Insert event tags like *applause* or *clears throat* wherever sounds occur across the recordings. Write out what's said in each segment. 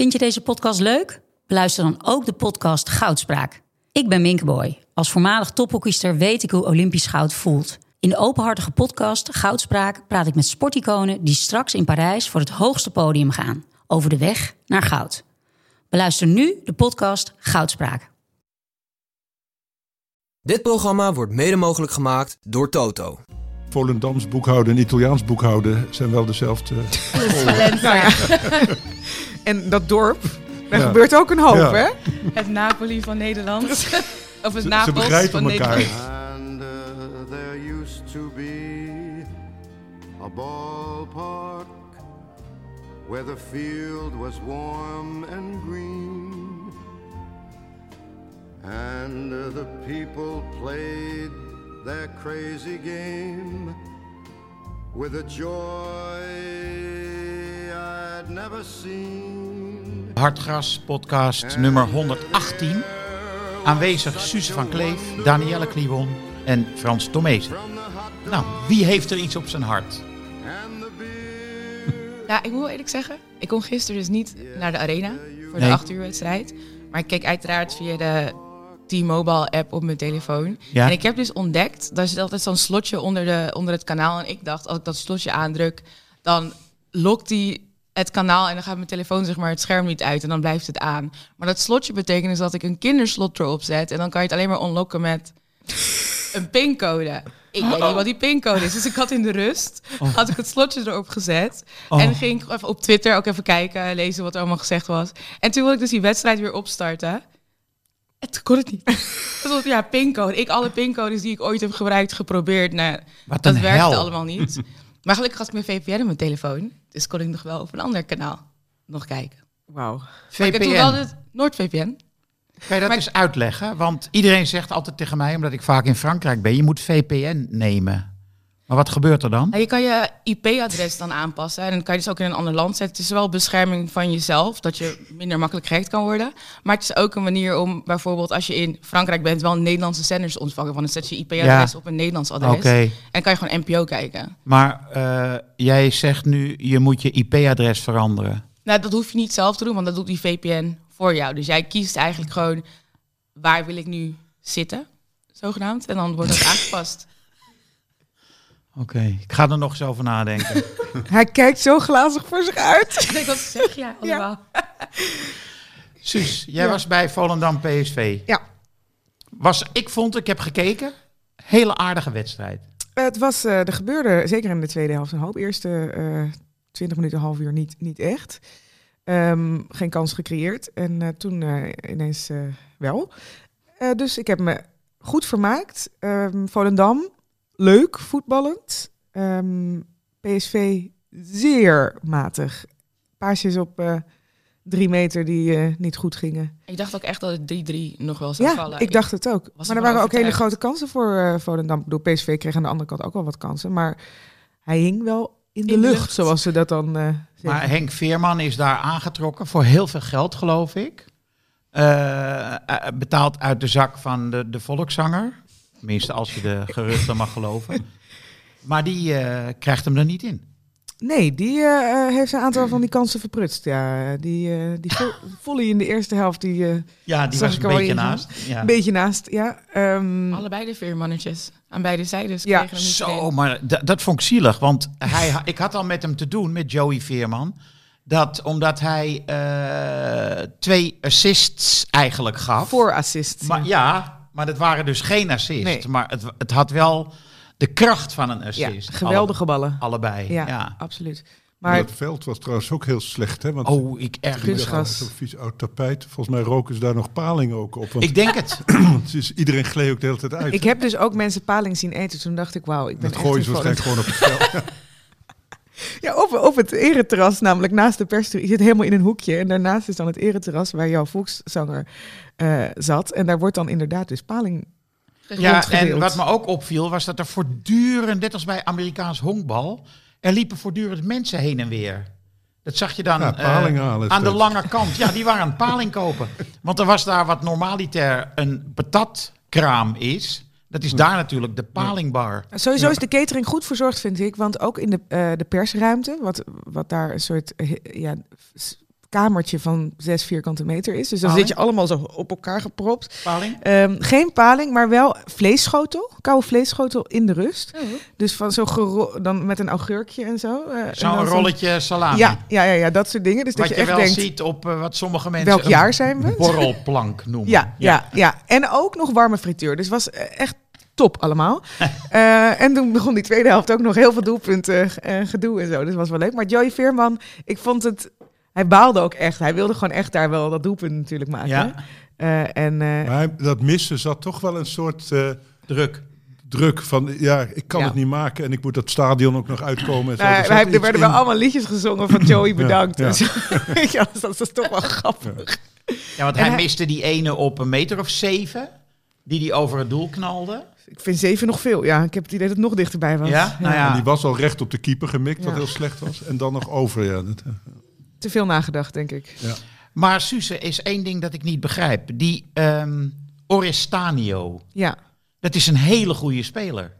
Vind je deze podcast leuk? Beluister dan ook de podcast Goudspraak. Ik ben Minkeboy. Als voormalig tophockeyster weet ik hoe Olympisch goud voelt. In de openhartige podcast Goudspraak praat ik met sporticonen die straks in Parijs voor het hoogste podium gaan. Over de weg naar goud. Beluister nu de podcast Goudspraak. Dit programma wordt mede mogelijk gemaakt door Toto. Volendams boekhouden en Italiaans boekhouden zijn wel dezelfde. *laughs* *laughs* En dat dorp, daar Ja. gebeurt ook een hoop, Ja. hè? Het Napoli van Nederland. *laughs* of het Ze, ze Napels begrijpen van elkaar. Nederland. And uh, there used to be a ballpark where the field was warm and green. And uh, the people played their crazy game with a joy I'd never seen. Hartgras podcast nummer 118. Aanwezig Suze van Kleef, Danielle Kliwon en Frans Tomezen. Nou, wie heeft er iets op zijn hart? Ja, ik moet wel eerlijk zeggen, ik kon gisteren dus niet naar de arena voor de Nee. 8 uur wedstrijd. Maar ik keek uiteraard via de T-Mobile app op mijn telefoon. Ja. En ik heb dus ontdekt, daar zit altijd zo'n slotje onder, de, onder het kanaal. En ik dacht, als ik dat slotje aandruk, dan lokt hij het kanaal en dan gaat mijn telefoon zeg maar het scherm niet uit en dan blijft het aan. Maar dat slotje betekent dus dat ik een kinderslot erop zet en dan kan je het alleen maar unlocken met een pincode. Ik weet niet wat die pincode is. Dus ik had in de rust, had ik het slotje erop gezet. Oh. En ging ik even op Twitter ook even kijken, lezen wat er allemaal gezegd was. En toen wilde ik dus die wedstrijd weer opstarten. Toen kon het niet. *laughs* Ja, pincode. Ik alle pincodes die ik ooit heb gebruikt, geprobeerd. Nou, Wat dat werkte hel. allemaal niet. *laughs* Maar gelukkig had ik mijn VPN op mijn telefoon. Dus kon ik nog wel op een ander kanaal nog kijken. Wauw. Maar ik heb toen wel VPN. het NoordVPN. Kan je dat Maar- eens uitleggen? Want iedereen zegt altijd tegen mij, omdat ik vaak in Frankrijk ben, je moet VPN nemen. Maar wat gebeurt er dan? Nou, je kan je IP-adres dan aanpassen. En dan kan je dus ook in een ander land zetten. Het is wel bescherming van jezelf, dat je minder makkelijk gehackt kan worden. Maar het is ook een manier om bijvoorbeeld als je in Frankrijk bent, wel Nederlandse zenders ontvangen. Want dan zet je IP-adres Ja. op een Nederlands adres. En kan je gewoon NPO kijken. maar eh, jij zegt nu, je moet je IP-adres veranderen. Nou, dat hoef je niet zelf te doen, want dat doet die VPN voor jou. Dus jij kiest eigenlijk gewoon waar wil ik nu zitten, zogenaamd. En dan wordt dat *laughs* aangepast. Oké, ik ga er nog eens over nadenken. *laughs* Hij kijkt zo glazig voor zich uit. Ik wat zeg je *laughs* allemaal. Suus, jij was bij Volendam PSV. Ja. Was, ik vond, ik heb gekeken, hele aardige wedstrijd. Het was, eh, er gebeurde zeker in de tweede helft een hoop. Eerste eh 20 minuten, half uur niet, niet echt. Ehm, geen kans gecreëerd. En eh, toen eh, ineens eh, wel. Eh, dus ik heb me goed vermaakt. Ehm, Volendam, leuk, voetballend. Ehm, PSV, zeer matig. Paasjes op eh, drie meter die eh, niet goed gingen. Ik dacht ook echt dat het 3-3 nog wel zou Ja, vallen. ik dacht het ook. was Maar er waren ook hele grote kansen voor eh Volendam. Ik bedoel, PSV kreeg aan de andere kant ook wel wat kansen. Maar hij hing wel in de, In de lucht, lucht. zoals ze dat dan eh Maar zeggen. Henk Veerman is daar aangetrokken voor heel veel geld, geloof ik. Betaald uit de zak van de, de volkszanger. Tenminste, als je de geruchten mag geloven. Maar die eh, krijgt hem er niet in. Nee, die eh, eh, heeft een aantal van die kansen verprutst. Ja, die, eh die vo- *laughs* volley in de eerste helft, die eh, Ja, die Zag was ik een beetje naast. Ja. een beetje naast. Ja, Ehm, Allebei de veermannetjes. Aan beide zijdes Ja, kregen hem niet Zo, maar dat vond ik zielig. Want hij, ik had al met hem te doen, met Joey Veerman. Dat omdat hij eh, twee assists eigenlijk gaf. voor assist. Maar, ja, maar dat waren dus geen assists. Nee. Maar het, het had wel de kracht van een ja, assist. geweldige ballen. Alle- allebei, Ja, ja. absoluut. Maar het veld was trouwens ook heel slecht. Hè? Want Oh, ik erg. Kunstgras. Zo'n vies oud tapijt. Volgens mij roken ze daar nog paling ook op. Want Ik denk het. *clears throat* het is, iedereen gleed ook de hele tijd uit. ik heb dus ook mensen paling zien eten. Toen dacht ik, wauw, ik ben dat echt gooien ze waarschijnlijk gewoon op het veld. Ja, *laughs* op, op het ereterras, namelijk naast de pers. Je zit helemaal in een hoekje. En daarnaast is dan het ereterras waar jouw volkszanger eh, zat. En daar wordt dan inderdaad dus paling Ja, en wat me ook opviel was dat er voortdurend, net als bij Amerikaans honkbal, er liepen voortdurend mensen heen en weer. Dat zag je dan Ja, eh, aan de lange kant. Ja, die waren aan het paling kopen. Want er was daar wat normaliter een patatkraam is. Dat is daar natuurlijk de palingbar. Sowieso is de catering goed verzorgd, vind ik. Want ook in de, eh, de persruimte, wat, wat daar een soort ja, kamertje van zes vierkante meter is. Dus dan Paling? zit je allemaal zo op elkaar gepropt. Paling? Ehm, geen paling, maar wel vleesschotel. Koude vleesschotel in de rust. Oh. Dus van zo dan met een augurkje en zo. eh, Zo'n rolletje salami. Ja, ja, ja, ja, dat soort dingen. Dus Wat dat je, je, echt wel denkt, ziet op eh, wat sommige mensen welk jaar zijn we? borrelplank noemen. Ja, ja, ja. En ook nog warme frituur. Dus was eh, echt top allemaal. *laughs* En toen begon die tweede helft ook nog heel veel doelpunten en gedoe en zo. Dus dat was wel leuk. Maar Joey Veerman, ik vond het... Hij baalde ook echt. Hij wilde gewoon echt daar wel dat doelpunt natuurlijk maken. Ja. Eh, en eh, Maar hij- dat missen zat toch wel een soort eh, Druk. druk van, ja, ik kan Ja. het niet maken en ik moet dat stadion ook nog uitkomen. En zo. nou, Er hij- er werden in. wel allemaal liedjes gezongen van Joey bedankt. ja. *laughs* ja, dus dat is toch wel grappig. Ja, want hij, hij- miste die ene op een meter of zeven. Die die over het doel knalde. Ik vind zeven nog veel. Ja, ik heb het idee dat het nog dichterbij was. Ja? Nou ja. En die was al recht op de keeper gemikt, wat Ja. heel slecht was. En dan nog over, ja. Te veel nagedacht, denk ik. Maar Suze is één ding dat ik niet begrijp. Die ehm Orestanio. Ja. Dat is een hele goede speler.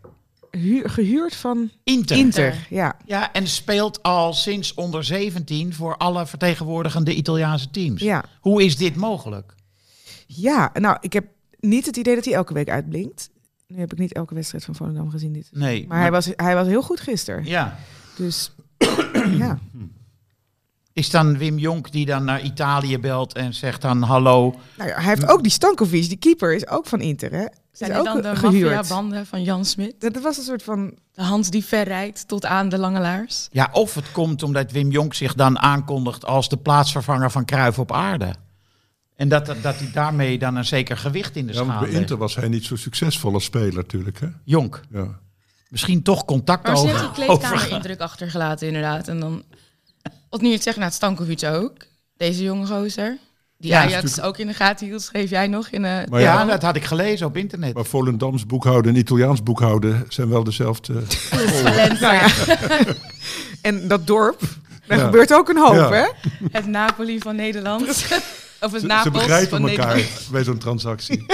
Huur- gehuurd van Inter. Inter. Ja. Ja, en speelt al sinds onder 17 voor alle vertegenwoordigende Italiaanse teams. Ja. Hoe is dit mogelijk? Ja, nou, ik heb niet het idee dat hij elke week uitblinkt. Nu heb ik niet elke wedstrijd van Volendam gezien dit. Nee. Maar hij was, hij was heel goed gisteren. Ja. Dus *coughs* ja. Is dan Wim Jonk die dan naar Italië belt en zegt dan hallo. Nou ja, hij heeft ook die Stankovic, die keeper, is ook van Inter, hè? Zijn ook dan de gehuurd. maffia-banden van Jan Smit? Dat was een soort van... De hand die ver rijdt tot aan de lange laars? Ja, of het komt omdat Wim Jonk zich dan aankondigt als de plaatsvervanger van Cruijff op aarde. En dat, dat, dat hij daarmee dan een zeker gewicht in de ja, want schaal bij Inter was hij niet zo succesvol als speler natuurlijk, hè. Jonk, Ja. misschien toch contact Maar ze heeft over. die over- kleedkamerindruk achtergelaten inderdaad. En dan, wat nu het zeggen, nou, Stankovic ook. Deze jonge gozer. Die Ja, Ajax natuurlijk- ook in de gaten hield, schreef jij nog in eh Maar ja, ja, dat had ik gelezen op internet. Maar Volendams boekhouden en Italiaans boekhouden zijn wel dezelfde. *laughs* talent. Nou ja. *laughs* en dat dorp, daar Ja. gebeurt ook een hoop, Ja. hè? Het Napoli van Nederland. *laughs* of het Ze, ze begrijpen van elkaar Nederland. bij zo'n transactie.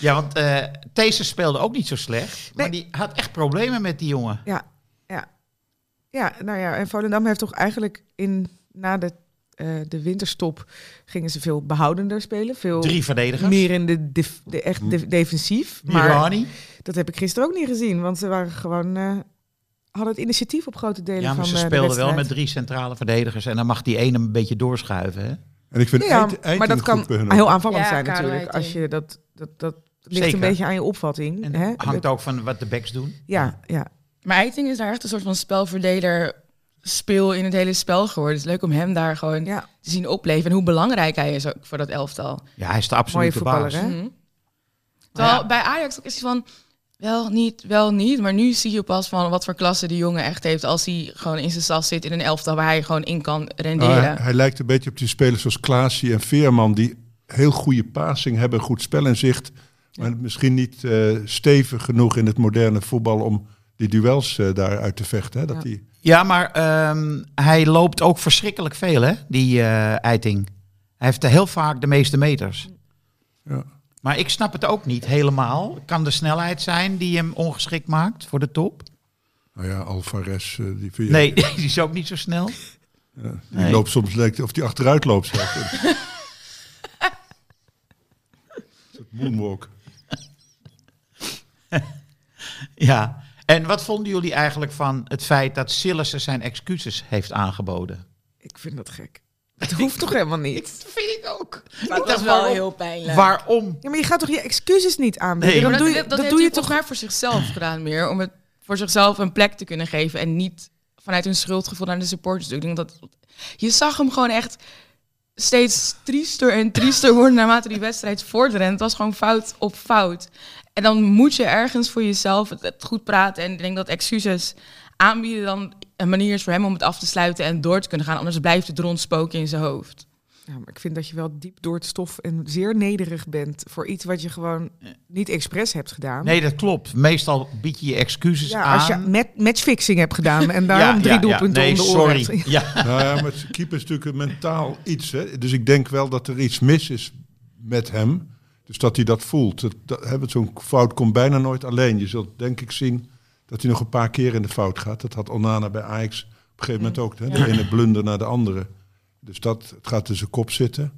Ja, want eh Thees speelde ook niet zo slecht. Maar die had echt problemen met die jongen. Ja. Ja, nou ja, en Volendam heeft toch eigenlijk in, na de, eh, de winterstop gingen ze veel behoudender spelen. Veel Drie verdedigers. meer in de, def- de echt de- defensief. Maar dat heb ik gisteren ook niet gezien, want ze waren gewoon, eh, hadden het initiatief op grote delen Ja, van maar ze eh, de speelden wel met drie centrale verdedigers. En dan mag die ene een beetje doorschuiven. Hè? En ik vind Ja, Eiting- Eiting maar dat kan heel aanvallend Ja, zijn natuurlijk. Als je dat, dat, dat ligt Zeker. een beetje aan je opvatting. En hè? hangt ook van wat de backs doen. Ja, ja. Maar Eiting is daar echt een soort van spelverdeler speel in het hele spel geworden. Het is leuk om hem daar gewoon ja. te zien opleven. En hoe belangrijk hij is ook voor dat elftal. Ja, hij is de absolute voetballer, baas. hè? Mhm. Terwijl Ja. bij Ajax ook is hij van wel niet, wel niet. Maar nu zie je pas van wat voor klasse die jongen echt heeft. Als hij gewoon in zijn sas zit in een elftal waar hij gewoon in kan Nou, renderen. hij, hij lijkt een beetje op die spelers zoals Klaasie en Veerman, die heel goede passing hebben, goed spelinzicht, maar misschien niet eh, stevig genoeg in het moderne voetbal om die duels eh, daar uit te vechten. Hè? Dat Ja. die, Ja, maar ehm, hij loopt ook verschrikkelijk veel, hè, die eh, Eiting. Hij heeft heel vaak de meeste meters. ja. Maar ik snap het ook niet helemaal. Kan de snelheid zijn die hem ongeschikt maakt voor de top? Nou ja, Alvarez, eh, die, vind je- Nee, *laughs* die is ook niet zo snel. ja, die Nee. loopt soms lijkt of die achteruit loopt zelf. *laughs* Moonwalk. Ja. En wat vonden jullie eigenlijk van het feit dat Sillissen zijn excuses heeft aangeboden? Ik vind dat gek. Het *laughs* hoeft toch helemaal niet? vind ik ook. dat is wel heel pijnlijk. Waarom? Ja, maar je gaat toch je excuses niet aanbieden? Nee, dan Maar doe dat, je, dat, dat heeft doe je toch maar voor zichzelf gedaan meer. Om het voor zichzelf een plek te kunnen geven. En niet vanuit een schuldgevoel naar de supporters. Ik denk dat, je zag hem gewoon echt steeds triester en triester worden naarmate die wedstrijd vorderde. En het was gewoon fout op fout. En dan moet je ergens voor jezelf het, het goed praten. En ik denk dat excuses aanbieden dan een manier is voor hem om het af te sluiten en door te kunnen gaan. Anders blijft het rondspoken in zijn hoofd. Ja, maar ik vind dat je wel diep door het stof en zeer nederig bent voor iets wat je gewoon niet expres hebt gedaan. Nee, dat klopt. Meestal bied je je excuses ja, aan. als je met, matchfixing hebt gedaan en daarom Ja, drie ja, ja. doelpunten nee, om de oren sorry. Ja. *laughs* Nou ja, maar keeper is natuurlijk een mentaal iets. Hè? Dus ik denk wel dat er iets mis is met hem. Dus dat hij dat voelt. Dat, dat, Zo'n fout komt bijna nooit alleen. Je zult denk ik zien dat hij nog een paar keer in de fout gaat. Dat had Onana bij Ajax op een gegeven moment ook. Hè? De ene blunder naar de andere. Dus dat, het gaat tussen kop zitten.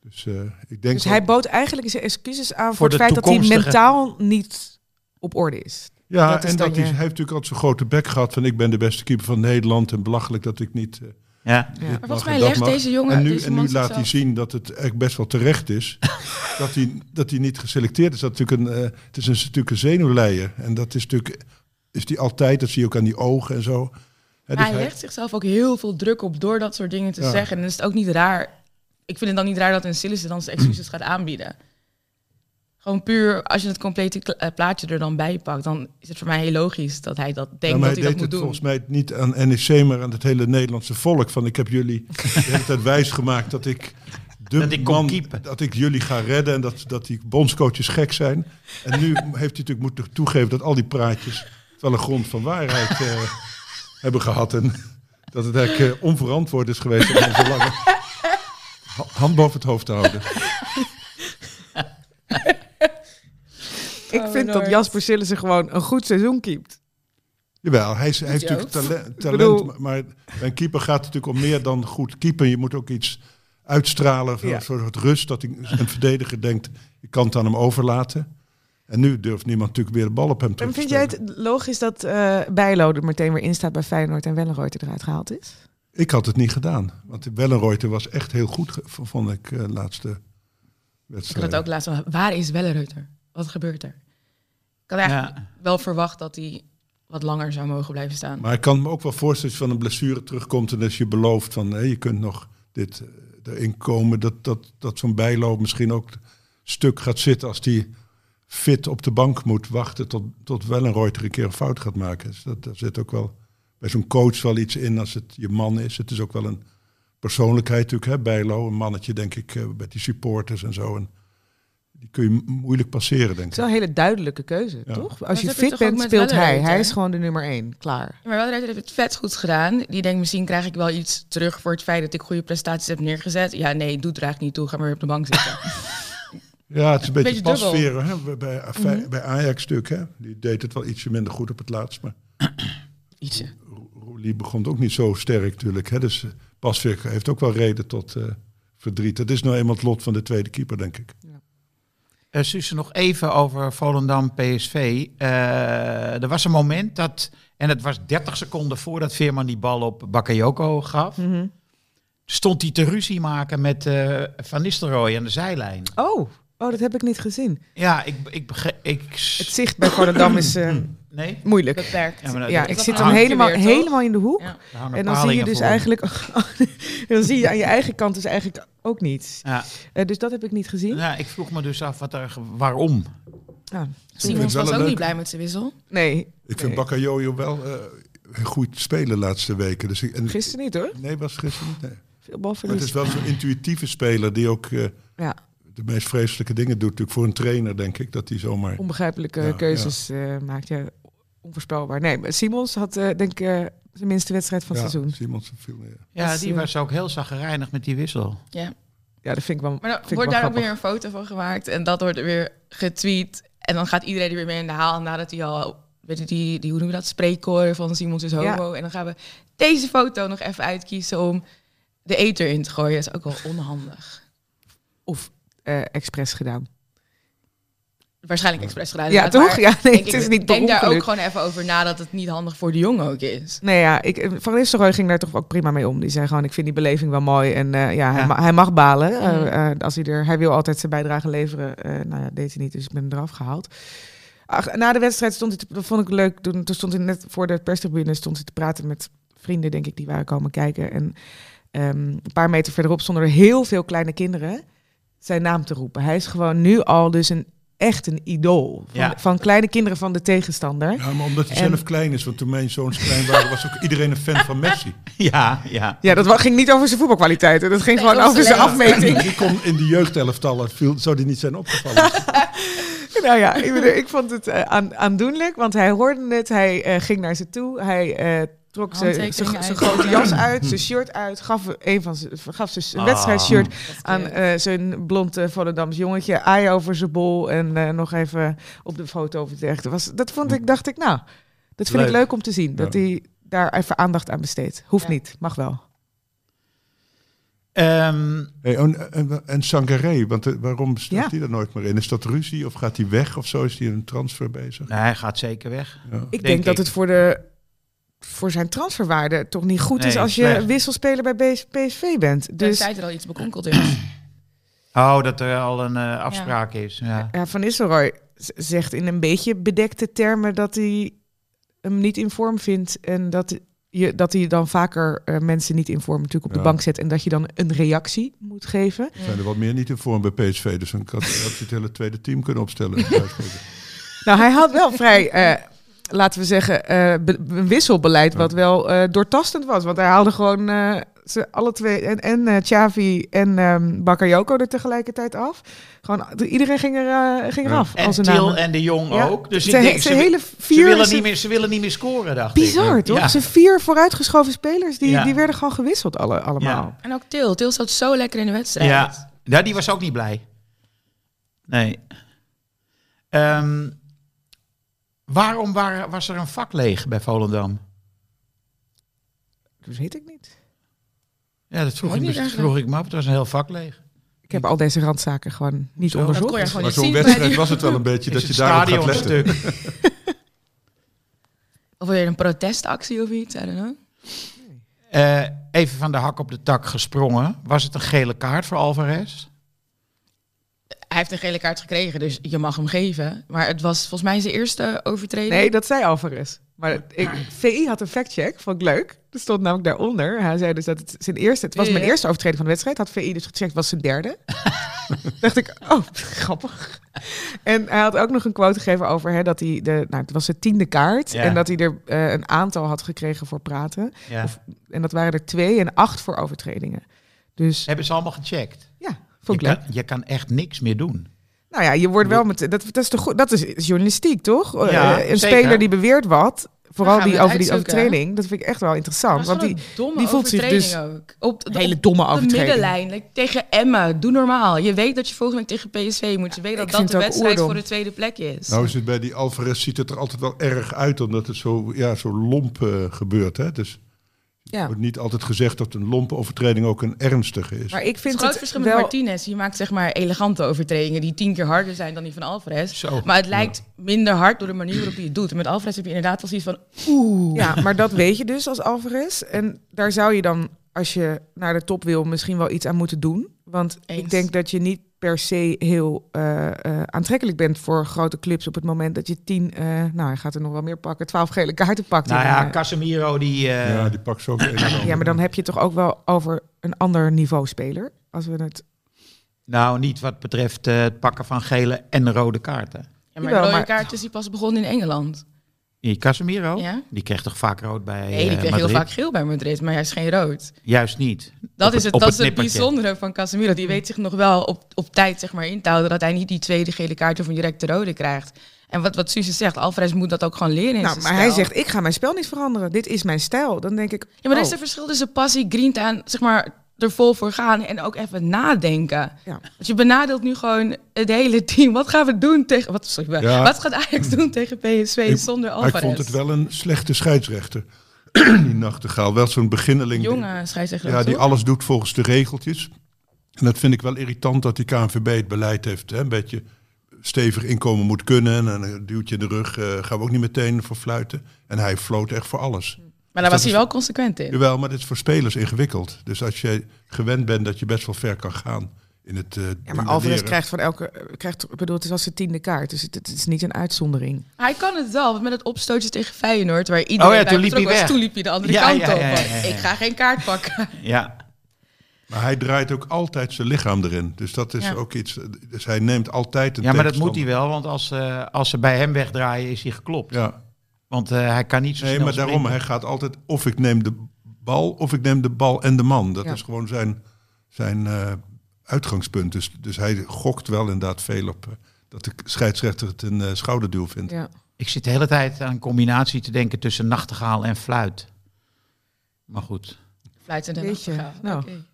Dus eh, ik denk Dus hij bood eigenlijk zijn excuses aan voor, Voor het feit dat hij mentaal niet op orde is. Ja, Dat is en dat je- hij heeft natuurlijk altijd zo'n grote bek gehad van ik ben de beste keeper van Nederland en belachelijk dat ik niet. eh, Ja. Maar volgens en mij legt mag. deze jongen- En nu, deze en nu laat hij zien dat het eigenlijk best wel terecht is *laughs* dat, hij, dat hij niet geselecteerd is. Dat is natuurlijk een, eh, het is een, natuurlijk een zenuwleier. En dat is natuurlijk is die altijd, dat zie je ook aan die ogen en zo. Hè, dus hij legt zichzelf ook heel veel druk op door dat soort dingen te Ja. zeggen. En dan is het ook niet raar. Ik vind het dan niet raar dat een Sillissen dan zijn excuses *clears throat* gaat aanbieden. Gewoon puur, als je het complete eh, plaatje er dan bij pakt, dan is het voor mij heel logisch dat hij dat denkt Ja, dat hij hij dat moet het doen. volgens mij niet aan NEC, maar aan het hele Nederlandse volk. Van ik heb jullie *laughs* de hele tijd wijs gemaakt dat ik de Dat ik man, dat ik jullie ga redden en dat, dat die bondscoaches gek zijn. En nu *laughs* heeft hij natuurlijk moeten toegeven dat al die praatjes wel een grond van waarheid eh, *laughs* hebben gehad. En dat het eigenlijk eh, onverantwoord is geweest om zo lang ha- hand boven het hoofd te houden. Ik Oh, vind dat. Jasper Sillissen gewoon een goed seizoen keept. Jawel, hij, is, hij heeft natuurlijk talent, talent bedoel- maar- een keeper gaat het natuurlijk om meer dan goed keeper. Je moet ook iets uitstralen, van Ja. een soort rust, dat een verdediger denkt, ik kan het aan hem overlaten. En nu durft niemand natuurlijk weer de bal op hem terug En te vind jij het logisch dat eh Bijlo er meteen weer in staat bij Feyenoord en Wellenreuter eruit gehaald is? Ik had het niet gedaan, want Wellenreuter was echt heel goed, vond ik, eh laatste Ik wedstrijd. had het ook laatst waar is Wellenreuter? Wat gebeurt er? Ik had eigenlijk Ja. wel verwacht dat hij wat langer zou mogen blijven staan. Maar ik kan me ook wel voorstellen als je van een blessure terugkomt en als je belooft van hé, je kunt nog dit eh, erin komen, dat, dat, dat zo'n bijloop misschien ook stuk gaat zitten als die fit op de bank moet wachten tot, tot wel een Reuter een keer een fout gaat maken. Dus dat, daar zit ook wel bij zo'n coach wel iets in als het je man is. Het is ook wel een persoonlijkheid natuurlijk, hè, Bijlo. Een mannetje denk ik eh, met die supporters en zo. En die kun je moeilijk passeren denk Het ik. is wel een hele duidelijke keuze, Ja. toch? dat Als je fit bent, speelt hij. Hij is gewoon de nummer één. Klaar. Ja, maar Wellenreuter heeft het vet goed gedaan. Die denkt, misschien krijg ik wel iets terug voor het feit dat ik goede prestaties heb neergezet. Ja, nee, doet er eigenlijk niet toe. Ga maar weer op de bank zitten. *laughs* Ja, het is een beetje, Beetje pasveren hè, bij, bij, bij Ajax stuk. Hè. Die deed het wel ietsje minder goed op het laatst. Maar *clears throat* Ietsje. Roelie begon ook niet zo sterk natuurlijk. Hè. Dus eh, Pasveer heeft ook wel reden tot eh, verdriet. Het is nou eenmaal het lot van de tweede keeper, denk ik. Uh, Suze, nog even over Volendam PSV. Eh, er was een moment dat, en het was 30 seconden voordat Veerman die bal op Bakayoko gaf, Mhm. stond hij te ruzie maken met eh, Van Nistelrooy aan de zijlijn. Oh, oh, dat heb ik niet gezien. Ja, ik, ik begreep. Ik, Het zicht bij Volendam is eh, *clears throat* nee? moeilijk. Beperkt. Ja, dat- Ja, ik zit een dan helemaal, weer, helemaal in de hoek. Ja. En dan zie je dus voor. eigenlijk... en *laughs* dan zie je aan je eigen kant dus eigenlijk ook niets. Ja, Eh, dus dat heb ik niet gezien. ja, ik vroeg me dus af wat er, waarom. Ja. Simons was een ook leuk- niet blij met zijn wissel. Nee, Ik vind Nee. Bakayoko wel eh, goed spelen de laatste weken. Dus ik, en, gisteren niet hoor. Nee, was gisteren niet. Nee. Veel Maar het balverlies. is wel zo'n intuïtieve speler die ook eh, Ja, de meest vreselijke dingen doet. Natuurlijk voor een trainer, denk ik, dat hij zomaar... onbegrijpelijke Ja, keuzes eh, maakt. Ja, onvoorspelbaar. Nee, maar Simons had eh, denk ik eh, zijn minste wedstrijd van het ja, seizoen. Simons viel meer. Ja, Dus, die was ook heel zaggerijnig met die wissel. Ja. Ja, dat vind ik wel Maar dan ik wordt daar ook weer een foto van gemaakt. En dat wordt weer getweet. En dan gaat iedereen er weer mee in de haal. Nadat hij al, weet je, die, die, hoe noem je dat, spreekkoor van Simons is homo. En dan gaan we deze foto nog even uitkiezen om de eter in te gooien. Dat is ook wel onhandig. Of eh expres gedaan. Waarschijnlijk expres gedaan. Ja, toch? Ja, nee, denk het ik, is niet per Denk daar ook gewoon even over na dat het niet handig voor de jongen ook is. Nee, ja, ik, eh, Van Nistelrooy ging daar toch ook prima mee om. Die zei gewoon, ik vind die beleving wel mooi. En eh, ja, Hij, Ja. ma- hij mag balen. eh, als hij, er, hij wil altijd zijn bijdrage leveren. Eh, nou ja, deed hij niet, dus ik ben hem eraf gehaald. Ach, na de wedstrijd stond hij, te- dat vond ik leuk. Toen, toen stond hij net voor de perstribune stond hij te praten met vrienden, denk ik, die waren komen kijken. En ehm, een paar meter verderop stonden er heel veel kleine kinderen zijn naam te roepen. Hij is gewoon nu al dus een echt een idool van, Ja. van kleine kinderen van de tegenstander. Ja, maar omdat hij En- zelf klein is. Want toen mijn zoons klein waren, was ook iedereen een fan van Messi. *laughs* Ja, ja. Ja, dat ging niet over zijn voetbalkwaliteiten. Dat ging Nee, gewoon over zijn afmeting. Die kon in de jeugdelftallen, viel, zou die niet zijn opgevallen. *laughs* nou ja, ik, bedoel, ik vond het eh, aan, aandoenlijk, want hij hoorde het. Hij eh, ging naar ze toe. Hij eh, trok zijn Handtekening zijn- grote jas *laughs* uit, zijn shirt uit. Gaf, een van zijn, gaf zijn Ah. wedstrijdshirt aan eh, zijn blond eh, Volendams jongetje. Aai over zijn bol en eh, nog even op de foto of het was. Dat vond ik, dacht ik, nou, dat vind ik Leuk. om te zien. Dat Ja. hij daar even aandacht aan besteedt. Hoeft Ja. niet, mag wel. Ehm, Hey, en, en, en Sangaré, want eh, waarom staat Ja. hij er nooit meer in? Is dat ruzie of gaat hij weg of zo? Is hij een transfer bezig? nee, hij gaat zeker weg. Ja. Ik denk, Denk dat het voor, de, voor zijn transferwaarde toch niet goed is als je wisselspeler bij PSV bent. Dus Tenzij er al iets bekonkeld is. *clears throat* Oh, dat er al een eh, afspraak is. Ja. ja, Van Nistelrooy z- zegt in een beetje bedekte termen dat hij hem niet in vorm vindt. En dat, je, dat hij dan vaker eh, mensen niet in vorm natuurlijk op Ja. de bank zet. En dat je dan een reactie moet geven. Er zijn er wat meer niet in vorm bij PSV, dus dan had hij het hele tweede team kunnen opstellen. *laughs* Nou, hij had wel vrij, eh, laten we zeggen, eh, een wisselbeleid wat wel eh, doortastend was. Want hij haalde gewoon eh, ze alle twee, en, en eh, Xavi en ehm Bakayoko er tegelijkertijd af. Gewoon, de- iedereen ging, er, eh, ging Ja. eraf. En als een Til naam. en de Jong Ja. ook. Dus ik Zijn- denk, zijn ze, hele ze, vier... willen ze- niet meer, ze willen niet meer scoren, dacht ik. Bizar, toch? Ja. Zijn vier vooruitgeschoven spelers, die, Ja. die werden gewoon gewisseld alle, allemaal. Ja. En ook Til. Til zat zo lekker in de wedstrijd. Ja. ja, die was ook niet blij. Nee. Ehm, waarom waren- was er een vak leeg bij Volendam? Dat weet ik niet. Ja, dat vroeg, ik, niet vroeg ik me af. Het was een heel vak leeg. Ik heb al deze randzaken gewoon niet Zo, Dat kon je onderzocht. gewoon Maar zo'n wedstrijd was het wel een beetje *laughs* dat je stadion gaat letten. stuk? *laughs* Of weer een protestactie of iets, I don't know. Eh, even van de hak op de tak gesprongen. Was het een gele kaart voor Alvarez? Hij heeft een gele kaart gekregen, dus je mag hem geven. Maar het was volgens mij zijn eerste overtreding. Nee, dat zei Alvarez. Maar ik, VI had een factcheck, vond ik leuk. Er stond namelijk daaronder. Hij zei dus dat het zijn eerste... Het was mijn eerste overtreding van de wedstrijd. Had VI dus gecheckt, was zijn derde. *laughs* dacht ik, oh, grappig. En hij had ook nog een quote gegeven over hè, dat hij... De, nou, het was zijn tiende kaart. Ja. En dat hij er eh, een aantal had gekregen voor praten. Ja. Of- En dat waren er twee en acht voor overtredingen. Dus Hebben ze allemaal gecheckt? Je vond ik leuk. kan, je kan echt niks meer doen. Nou ja, je wordt wel met... Dat, dat, is, toch goed, dat is journalistiek, toch? Ja, Eh, een zeker. speler die beweert wat... Vooral die over die overtreding. Dat vind ik echt wel interessant. Want die, die voelt zich dus ook. Op de, hele op domme de overtreding. middenlijn. like, tegen Emma, doe normaal. Je weet dat je volgende week tegen PSV moet. Je weet dat Ik dat de wedstrijd voor de tweede plek is. Nou is het bij die Alvarez ziet het er altijd wel erg uit, omdat het zo, ja, zo lomp eh, gebeurt. Hè? Dus ja. wordt niet altijd gezegd dat een lompe overtreding ook een ernstige is. Maar ik het vind groot het verschil met wel... Martinez. Je maakt zeg maar elegante overtredingen die tien keer harder zijn dan die van Alvarez. Zo. Maar het lijkt minder hard door de manier waarop hij het doet. En met Alvarez heb je inderdaad wel zoiets van... Oeh. Ja, maar dat weet je dus als Alvarez. En daar zou je dan, als je naar de top wil, misschien wel iets aan moeten doen. Want ik denk dat je niet per se heel eh, eh, aantrekkelijk bent voor grote clubs op het moment dat je tien, eh, nou hij gaat er nog wel meer pakken, twaalf gele kaarten pakt. Nou ja, Casemiro die... eh, ja, die pakt zo ja, maar dan heb je het toch ook wel over een ander niveau speler. Als we het Nou, niet wat betreft het pakken van gele en rode kaarten. Ja, maar de rode maar- kaart is die pas begonnen in Engeland. Die Casemiro, Ja? die kreeg toch vaak rood bij Nee, die eh, kreeg heel vaak geel bij Madrid, maar hij is geen rood. Juist niet. Dat Op is het, dat is het bijzondere van Casemiro. Die weet zich nog wel op, op tijd zeg maar, in te houden dat hij niet die tweede gele kaart of een directe rode krijgt. En wat, wat Suze zegt, Alvarez moet dat ook gewoon leren in nou, zijn maar hij zegt, ik ga mijn spel niet veranderen. Dit is mijn stijl. Dan denk ik, Ja, maar er is oh, een verschil tussen passie, green aan, zeg maar, er vol voor gaan en ook even nadenken. Ja. Want je benadeelt nu gewoon het hele team. Wat gaan we doen tegen... Wat, sorry, Ja. wat gaat Ajax doen tegen PSV Ik- zonder Alvarez? ik vond het wel een slechte scheidsrechter. *clears throat* die nachtegaal. Wel zo'n beginneling. Jonge scheidsrechter. Ja, die toch? alles doet volgens de regeltjes. En dat vind ik wel irritant dat die KNVB het beleid heeft. Hè? Een beetje stevig inkomen moet kunnen. En een duwtje in de rug eh, gaan we ook niet meteen voor fluiten. En hij floot echt voor alles. Maar daar dat was hij wel consequent in. Jawel, maar dit is voor spelers ingewikkeld. Dus als je gewend bent dat je best wel ver kan gaan in het eh ja, maar. Alvarez krijgt van elke, krijgt, ik bedoel, het is als zijn tiende kaart. Dus het, het is niet een uitzondering. Hij kan het wel, want met het opstootje tegen Feyenoord, waar iedereen Oh ja, toen liep hij was, weg. toen liep hij de andere Ja, kant ja, op. ja, ja, want ja, ja. Ik ga geen kaart pakken. Ja, Maar hij draait ook altijd zijn lichaam erin. Dus dat is Ja. ook iets. Dus hij neemt altijd een ja maar dat moet hij wel, want als, eh, als ze bij hem wegdraaien is hij geklopt. Ja. Want eh, hij kan niet zo Nee, snel maar daarom, springen. hij gaat altijd of ik neem de bal of ik neem de bal en de man. Dat Ja. is gewoon zijn, zijn eh, uitgangspunt. Dus, dus hij gokt wel inderdaad veel op eh, dat de scheidsrechter het een schouderduw vindt. Ja. Ik zit de hele tijd aan een combinatie te denken tussen nachtegaal en fluit. Maar goed. Fluitend en nachtegaal. nou. Oké.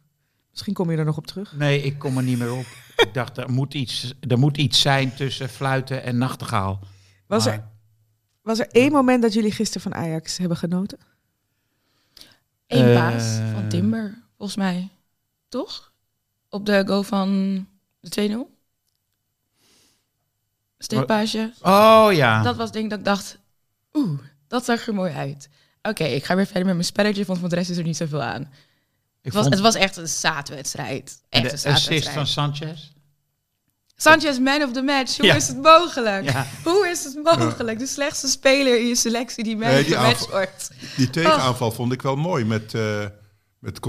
Misschien kom je er nog op terug. Nee, ik kom er niet meer op. ik dacht, er moet, iets, er moet iets zijn tussen fluiten en nachtegaal. Was Maar- er, was er één moment dat jullie gisteren van Ajax hebben genoten? Eén Eh, paas van Timber, volgens mij. Toch? Op de go van de 2-0. Steekpaasje. Oh ja. Dat was het ding dat ik dacht, oeh, dat zag er mooi uit. Oké, ik ga weer verder met mijn spelletje, want van de rest is er niet zoveel aan. ik Het was, vond het was echt een zaadwedstrijd. en Echt een de assist zaadwedstrijd. van Sanchez. Sanchez, man of the match. Hoe Ja. is het mogelijk? Ja. Hoe is het mogelijk? De slechtste speler in je selectie die man Nee, of die the match aanval- wordt. Die tegenaanval vond ik wel mooi met, eh met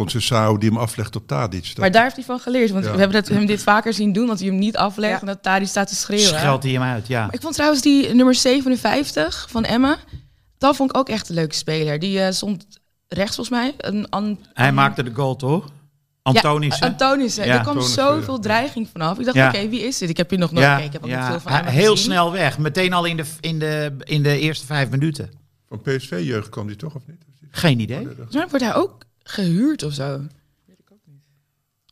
die hem aflegt op Tadic. Dat- Maar daar heeft hij van geleerd. Want Ja. we hebben dat, hem dit vaker zien doen. Dat hij hem niet aflegt Ja. en dat Tadi staat te schreeuwen. Scheldt hij hem uit, ja. Ik vond trouwens die nummer 57 van Emma. Dat vond ik ook echt een leuke speler. Die eh, stond rechts volgens mij. Een, An- Hij maakte de goal, toch? Antonissen. Ja, Antonissen. Ja. Er kwam zoveel dreiging vanaf. Ik dacht, Ja. oké, wie is dit? Ik heb je nog nooit ja, gekeken. Ik heb ook ja. niet veel van Hij- Emma heel gezien. snel weg. Meteen al in de, in de, in de eerste vijf minuten. Van PSV-jeugd kwam die toch of niet? Geen idee. Mij wordt hij ook gehuurd of zo.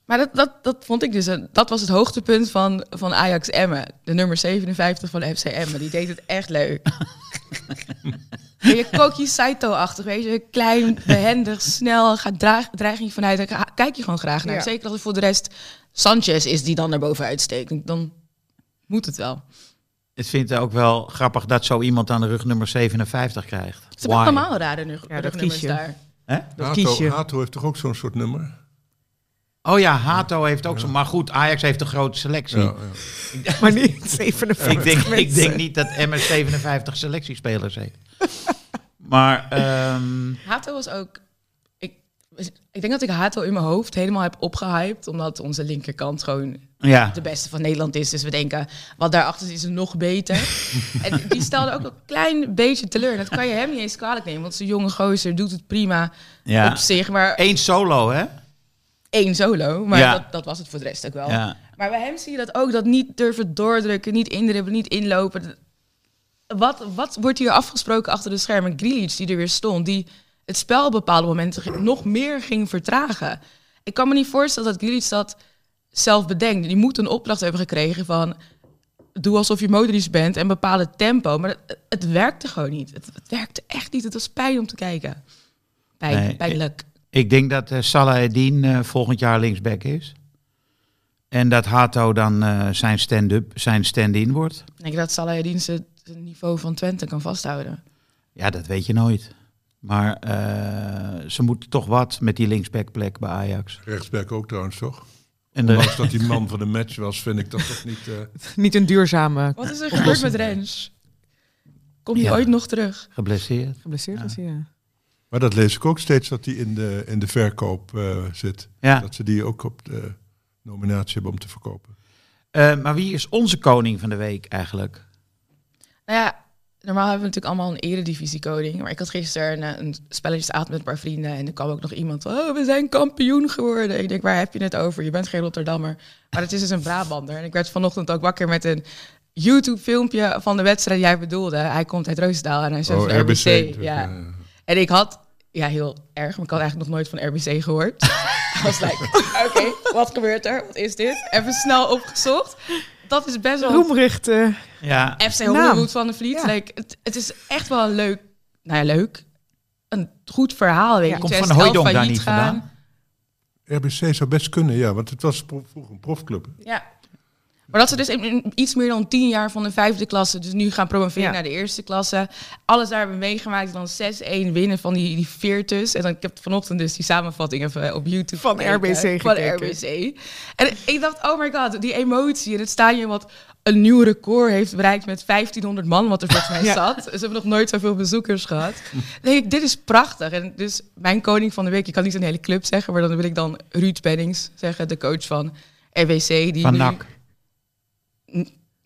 Maar dat, dat, dat vond ik dus, een, dat was het hoogtepunt van, van Ajax Emmen. De nummer 57 van FC Emmen. Die deed het echt leuk. *laughs* Je Koki Saito-achtig, weet je. Klein, behendig, snel, gaat draag, dreiging vanuit. Daar kijk je gewoon graag naar. Ja. Zeker als het voor de rest Sanchez is die dan naar boven uitsteekt. Dan moet het wel. Ik vind het ook wel grappig dat zo iemand aan de rug nummer 57 krijgt. Ze hebben allemaal rare rug, Ja, rugnummers kies daar. Hè? Dat kies Hato, je. Hato heeft toch ook zo'n soort nummer? Oh ja, Hato heeft ook zo. Maar goed, Ajax heeft een grote selectie. Ja, ja. *laughs* Maar niet 57 Ik, denk, ik denk niet dat MS 57 selectiespelers heeft. *laughs* Maar ehm, Hato was ook. Ik, ik denk dat ik Hato in mijn hoofd helemaal heb opgehyped. Omdat onze linkerkant gewoon ja, de beste van Nederland is. Dus we denken, wat daarachter is, is nog beter. *laughs* en die stelde ook een klein beetje teleur. En dat kan je hem niet eens kwalijk nemen. Want zijn jonge gozer doet het prima ja. op zich. Maar Eén solo, hè? Één solo. Maar Ja. dat, dat was het voor de rest ook wel. Ja. Maar bij hem zie je dat ook. Dat niet durven doordrukken, niet indribbelen, niet inlopen. Wat, wat wordt hier afgesproken achter de schermen? Grealish die er weer stond, die het spel op bepaalde momenten nog meer ging vertragen. Ik kan me niet voorstellen dat Grealish dat zelf bedenkt. Die moet een opdracht hebben gekregen van... doe alsof je Modric bent en bepaal het tempo. Maar het, het werkte gewoon niet. Het, het werkte echt niet. Het was pijn om te kijken. Pijn, Nee, pijnlijk. Ik denk dat eh Salah Eddin eh, volgend jaar linksback is. En dat Hato dan eh, zijn stand-up, zijn stand-in wordt. Ik denk dat Salah Eddin zijn zijn niveau van Twente kan vasthouden. Ja, dat weet je nooit. Maar eh, ze moeten toch wat met die linksbackplek bij Ajax. Rechtsback ook trouwens, toch? En de, Ondanks dat die man van de match was, vind ik dat toch niet... eh, *laughs* Niet een duurzame Wat is er gebeurd met Rens? Komt hij Ja. ooit nog terug? geblesseerd. geblesseerd is. Ja. Maar dat lees ik ook steeds, dat die in de, in de verkoop eh, zit. Ja. Dat ze die ook op de nominatie hebben om te verkopen. Eh, maar wie is onze koning van de week eigenlijk? Nou ja, normaal hebben we natuurlijk allemaal een eredivisie-koning. Maar ik had gisteren een, een spelletjesavond met een paar vrienden. En er kwam ook nog iemand van, oh, we zijn kampioen geworden. Ik denk, waar heb je het over? Je bent geen Rotterdammer. Maar het is dus een Brabander. En ik werd vanochtend ook wakker met een YouTube-filmpje van de wedstrijd die jij bedoelde. Hij komt uit Roosendaal en hij is van RBC. dus, ja. eh, En ik had, ja, heel erg, maar ik had eigenlijk nog nooit van RBC gehoord. *laughs* Was like, oké, wat gebeurt er? Wat is dit? Even snel opgezocht. Dat is best wel Roemrucht. Ja, FC Naam. Hollywood van de Vliet. Ja. Like, het, het is echt wel een leuk, nou ja, leuk. Een goed verhaal, weet Ja. je. komt Van 2011 Hooijdonk daar niet gaan. vandaan? RBC zou best kunnen, ja, want het was vroeger een profclub. Ja. Maar dat ze dus in, in iets meer dan tien jaar van de vijfde klasse, dus nu gaan promoveren Ja. naar de eerste klasse. Alles daar hebben meegemaakt. Dan 6-1 winnen van die, die Virtus. En dan, ik heb vanochtend dus die samenvatting even op YouTube Van gekeken. RBC Van gekeken. RBC. En ik dacht, oh my god, die emotie. En het stadion wat een nieuw record heeft bereikt met 1500 man, wat er volgens mij *laughs* Ja. zat. Ze hebben nog nooit zoveel bezoekers gehad. Dan denk ik, dit is prachtig. En dus mijn koning van de week, je kan niet een hele club zeggen, maar dan wil ik dan Ruud Pennings zeggen, de coach van RBC. Die van nu- NAC.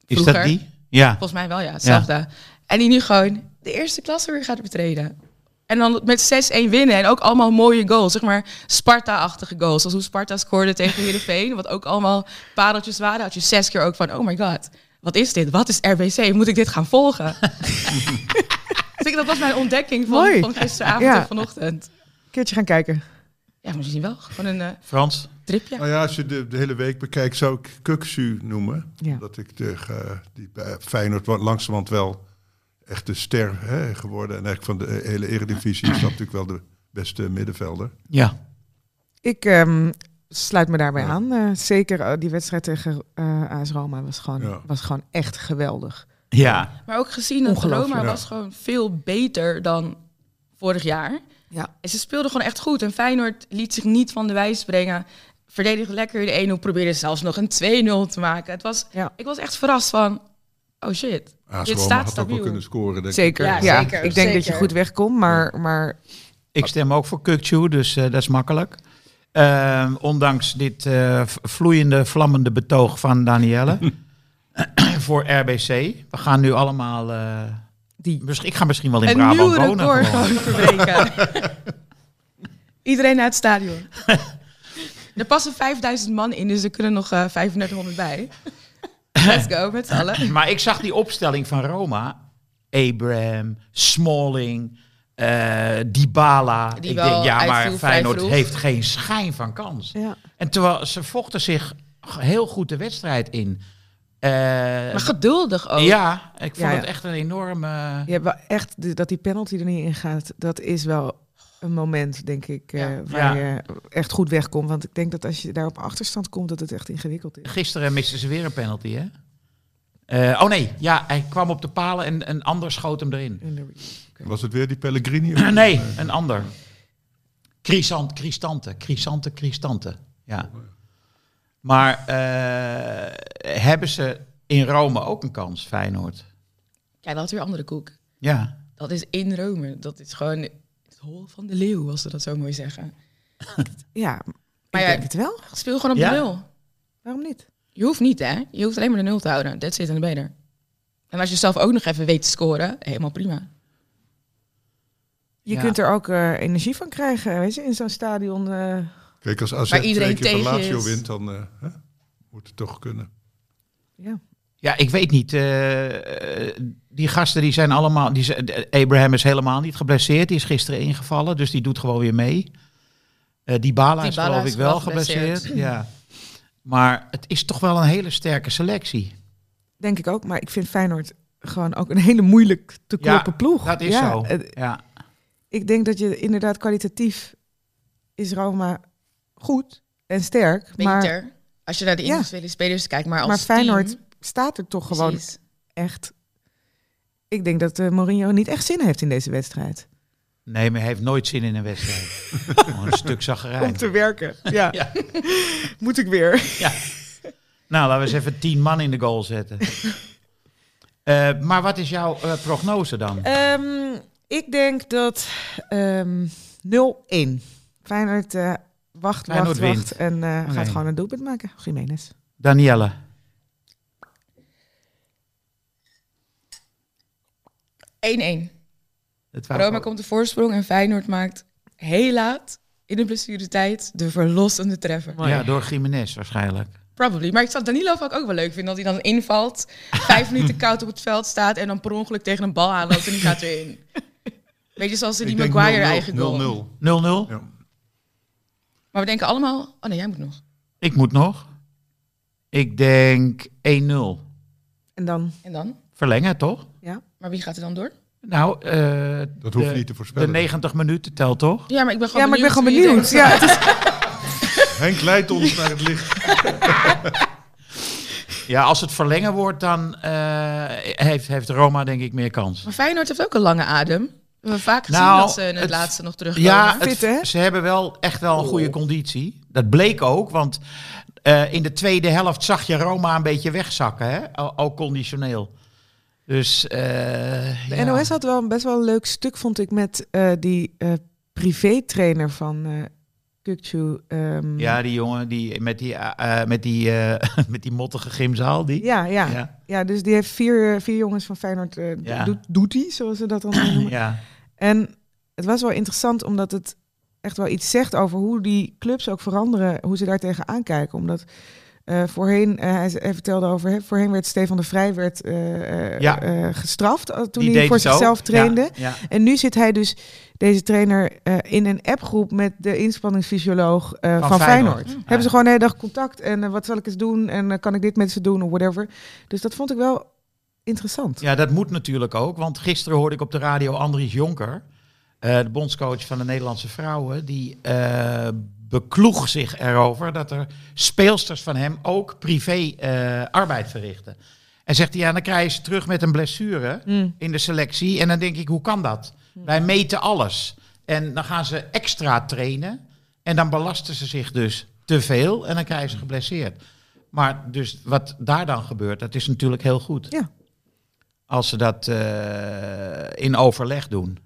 Is Vroeger. dat die? Ja. Volgens mij wel, ja. Hetzelfde. En die nu gewoon de eerste klasse weer gaat betreden. En dan met 6-1 winnen. En ook allemaal mooie goals. Zeg maar Sparta-achtige goals. Zoals hoe Sparta scoorde tegen Heerenveen. Wat ook allemaal pareltjes waren. Had je zes keer ook van, oh my god. Wat is dit? Wat is RBC? Moet ik dit gaan volgen? *laughs* dus ik, dat was mijn ontdekking van, van gisteravond Ja. en vanochtend. keertje gaan kijken. Ja, misschien wel. Gewoon een eh, Frans? tripje. Nou ja, als je de, de hele week bekijkt, zou ik Kuksu noemen. Ja. Dat ik de, eh, die bij Feyenoord langzamerhand wel echt de ster hè, geworden. En eigenlijk van de hele eredivisie is dat natuurlijk wel de beste middenvelder. Ja. Ik ehm, sluit me daarbij Ja. aan. Eh, zeker eh, die wedstrijd tegen eh AS Roma was gewoon, Ja. was gewoon echt geweldig. Ja. Maar ook gezien dat. Roma Ja. was gewoon veel beter dan vorig jaar. Ja. En ze speelden gewoon echt goed. En Feyenoord liet zich niet van de wijs brengen. Verdedigde lekker de 1-0, probeerde zelfs nog een 2-0 te maken. Het was, Ja. Ik was echt verrast van, oh shit. AS Dit staat had ook wel stabiel. kunnen scoren. denk ik. Zeker. Ja, Ja, zeker, Ik denk dat je goed wegkomt, maar, maar Ik stem ook voor Kukçu, dus eh, dat is makkelijk. Ehm, ondanks dit eh, vloeiende, vlammende betoog van Danielle *laughs* voor RBC. We gaan nu allemaal... die. ik ga misschien wel in Een Brabant nieuw wonen. record gewoon. gewoon verbreken. *laughs* Iedereen naar het stadion. er passen 5000 man in, dus er kunnen nog eh 3500 bij. Let's go, met z'n allen. Maar ik zag die opstelling van Roma. Abraham, Smalling, eh Dybala. Die ik denk, ja, maar Feyenoord heeft geen schijn van kans. Ja. En terwijl ze vochten zich heel goed de wedstrijd in. Eh, Maar geduldig ook. ja, ik vond Ja, ja. het echt een enorme... Je hebt wel echt dat die penalty er niet in gaat. Dat is wel een moment, denk ik, eh, waar Ja. je echt goed wegkomt. Want ik denk dat als je daar op achterstand komt, dat het echt ingewikkeld is. Gisteren misten ze weer een penalty, hè? Eh, oh nee, ja, hij kwam op de palen en een ander schoot hem erin. Was het weer die Pellegrini? of- *clears throat* Nee, een ander. Crisant, Cristante, Crisante, Cristante. Ja. Maar eh, hebben ze in Rome ook een kans, Feyenoord? Ja, dat is weer andere koek. Ja. Dat is in Rome. Dat is gewoon het hol van de leeuw, als ze dat zo mooi zeggen. *laughs* Ja, Maar ik ja, denk het wel. Speel gewoon op Ja? de nul. Waarom niet? Je hoeft niet, hè? Je hoeft alleen maar de nul te houden. Dat zit en dan ben je er. En als je zelf ook nog even weet te scoren, helemaal prima. Je Ja. kunt er ook eh, energie van krijgen, weet je, in zo'n stadion. eh, Kijk, als AZ iedereen twee keer van tegen Lazio is. wint, dan eh, hè, moet het toch kunnen. ja. Ja, ik weet niet. eh, eh, die gasten die zijn allemaal. Die, zijn- Abraham is helemaal niet geblesseerd. Die is gisteren ingevallen, dus die doet gewoon weer mee. Eh die Bala is geloof ik wel geblesseerd. geblesseerd. Ja. Maar het is toch wel een hele sterke selectie. Denk ik ook, maar ik vind Feyenoord gewoon ook een hele moeilijk te Ja, kloppen ploeg. Dat is Ja, zo. Ja. ik denk dat je inderdaad kwalitatief is Roma goed en sterk, maar. Als je naar de Ja. individuele spelers kijkt, maar als maar Feyenoord team, staat er toch gewoon precies. echt. Ik denk dat eh, Mourinho niet echt zin heeft in deze wedstrijd. Nee, maar hij heeft nooit zin in een wedstrijd. *laughs* Gewoon een stuk zagrijn. Om te werken. Ja. *laughs* Ja. *laughs* Moet ik weer. Nou, laten we eens even tien man in de goal zetten. Eh, maar wat is jouw eh, prognose dan? Ehm, ik denk dat ehm 0-1. Feyenoord eh, wacht, wacht, wacht. En eh, gaat gewoon een doelpunt maken. Jiménez. Danielle. 1-1. Het waren- Roma komt de voorsprong en Feyenoord maakt heel laat in de blessuretijd de verlossende treffer. Ja, door Jiménez waarschijnlijk. Probably. Maar ik zou Danilo ook, ook wel leuk vinden dat hij dan invalt, vijf *laughs* minuten koud op het veld staat en dan per ongeluk tegen een bal aanloopt en die gaat erin. *laughs* Weet je, zoals die Ik denk Maguire 0-0, eigen goal. 0-0. 0-0? Ja. Maar we denken allemaal, oh nee, jij moet nog. Ik moet nog. Ik denk 1-0. En dan, En dan? Verlengen, toch? ja. Maar wie gaat er dan door? Nou, eh, Dat hoeft de- niet te De voorspellen. 90 minuten telt toch? Ja, maar ik ben gewoon Ja, maar ik ben gewoon je benieuwd. Ja, het is- *laughs* *laughs* Henk leidt ons naar het licht. *laughs* Ja, als het verlengen wordt, dan eh, heeft, heeft Roma denk ik meer kans. Maar Feyenoord heeft ook een lange adem. We hebben vaak gezien Nou, dat ze in het, het- laatste nog terugkomen. Ja, het- Fit, hè? ze hebben wel echt wel een goede conditie. Dat bleek ook, want eh, in de tweede helft zag je Roma een beetje wegzakken, hè? Al, al conditioneel. Dus eh, De ja. NOS had wel een best wel een leuk stuk, vond ik, met eh, die eh privé-trainer van eh ehm, Ja, die jongen die met die, eh, met die, eh, *laughs* met die mottige gymzaal, die. ja, ja. ja. ja. dus die heeft vier, vier jongens van Feyenoord, eh, Ja. doet, doet hij, zoals ze dat dan *clears throat* noemen. ja. En het was wel interessant, omdat het echt wel iets zegt over hoe die clubs ook veranderen, hoe ze daar tegenaan kijken. Omdat eh, voorheen, eh, hij, hij vertelde over, hè, voorheen werd Stefan de Vrij werd, eh, Ja. gestraft toen Die hij voor zichzelf trainde. Ja, ja. En nu zit hij dus, deze trainer, in een appgroep met de inspanningsfysioloog van, Van Feyenoord. Feyenoord. Hebben ze gewoon de hele dag contact en wat zal ik eens doen en kan ik dit met ze doen of whatever. Dus dat vond ik wel interessant. Ja, dat moet natuurlijk ook. Want gisteren hoorde ik op de radio Andries Jonker. Eh, de bondscoach van de Nederlandse vrouwen, die eh, bekloeg zich erover dat er speelsters van hem ook privé eh, arbeid verrichten. En zegt hij, ja, dan krijg je ze terug met een blessure Mm. in de selectie. En dan denk ik, hoe kan dat? Wij meten alles. En dan gaan ze extra trainen. En dan belasten ze zich dus te veel. En dan krijgen ze geblesseerd. Maar dus wat daar dan gebeurt, dat is natuurlijk heel goed. Ja. Als ze dat in overleg doen.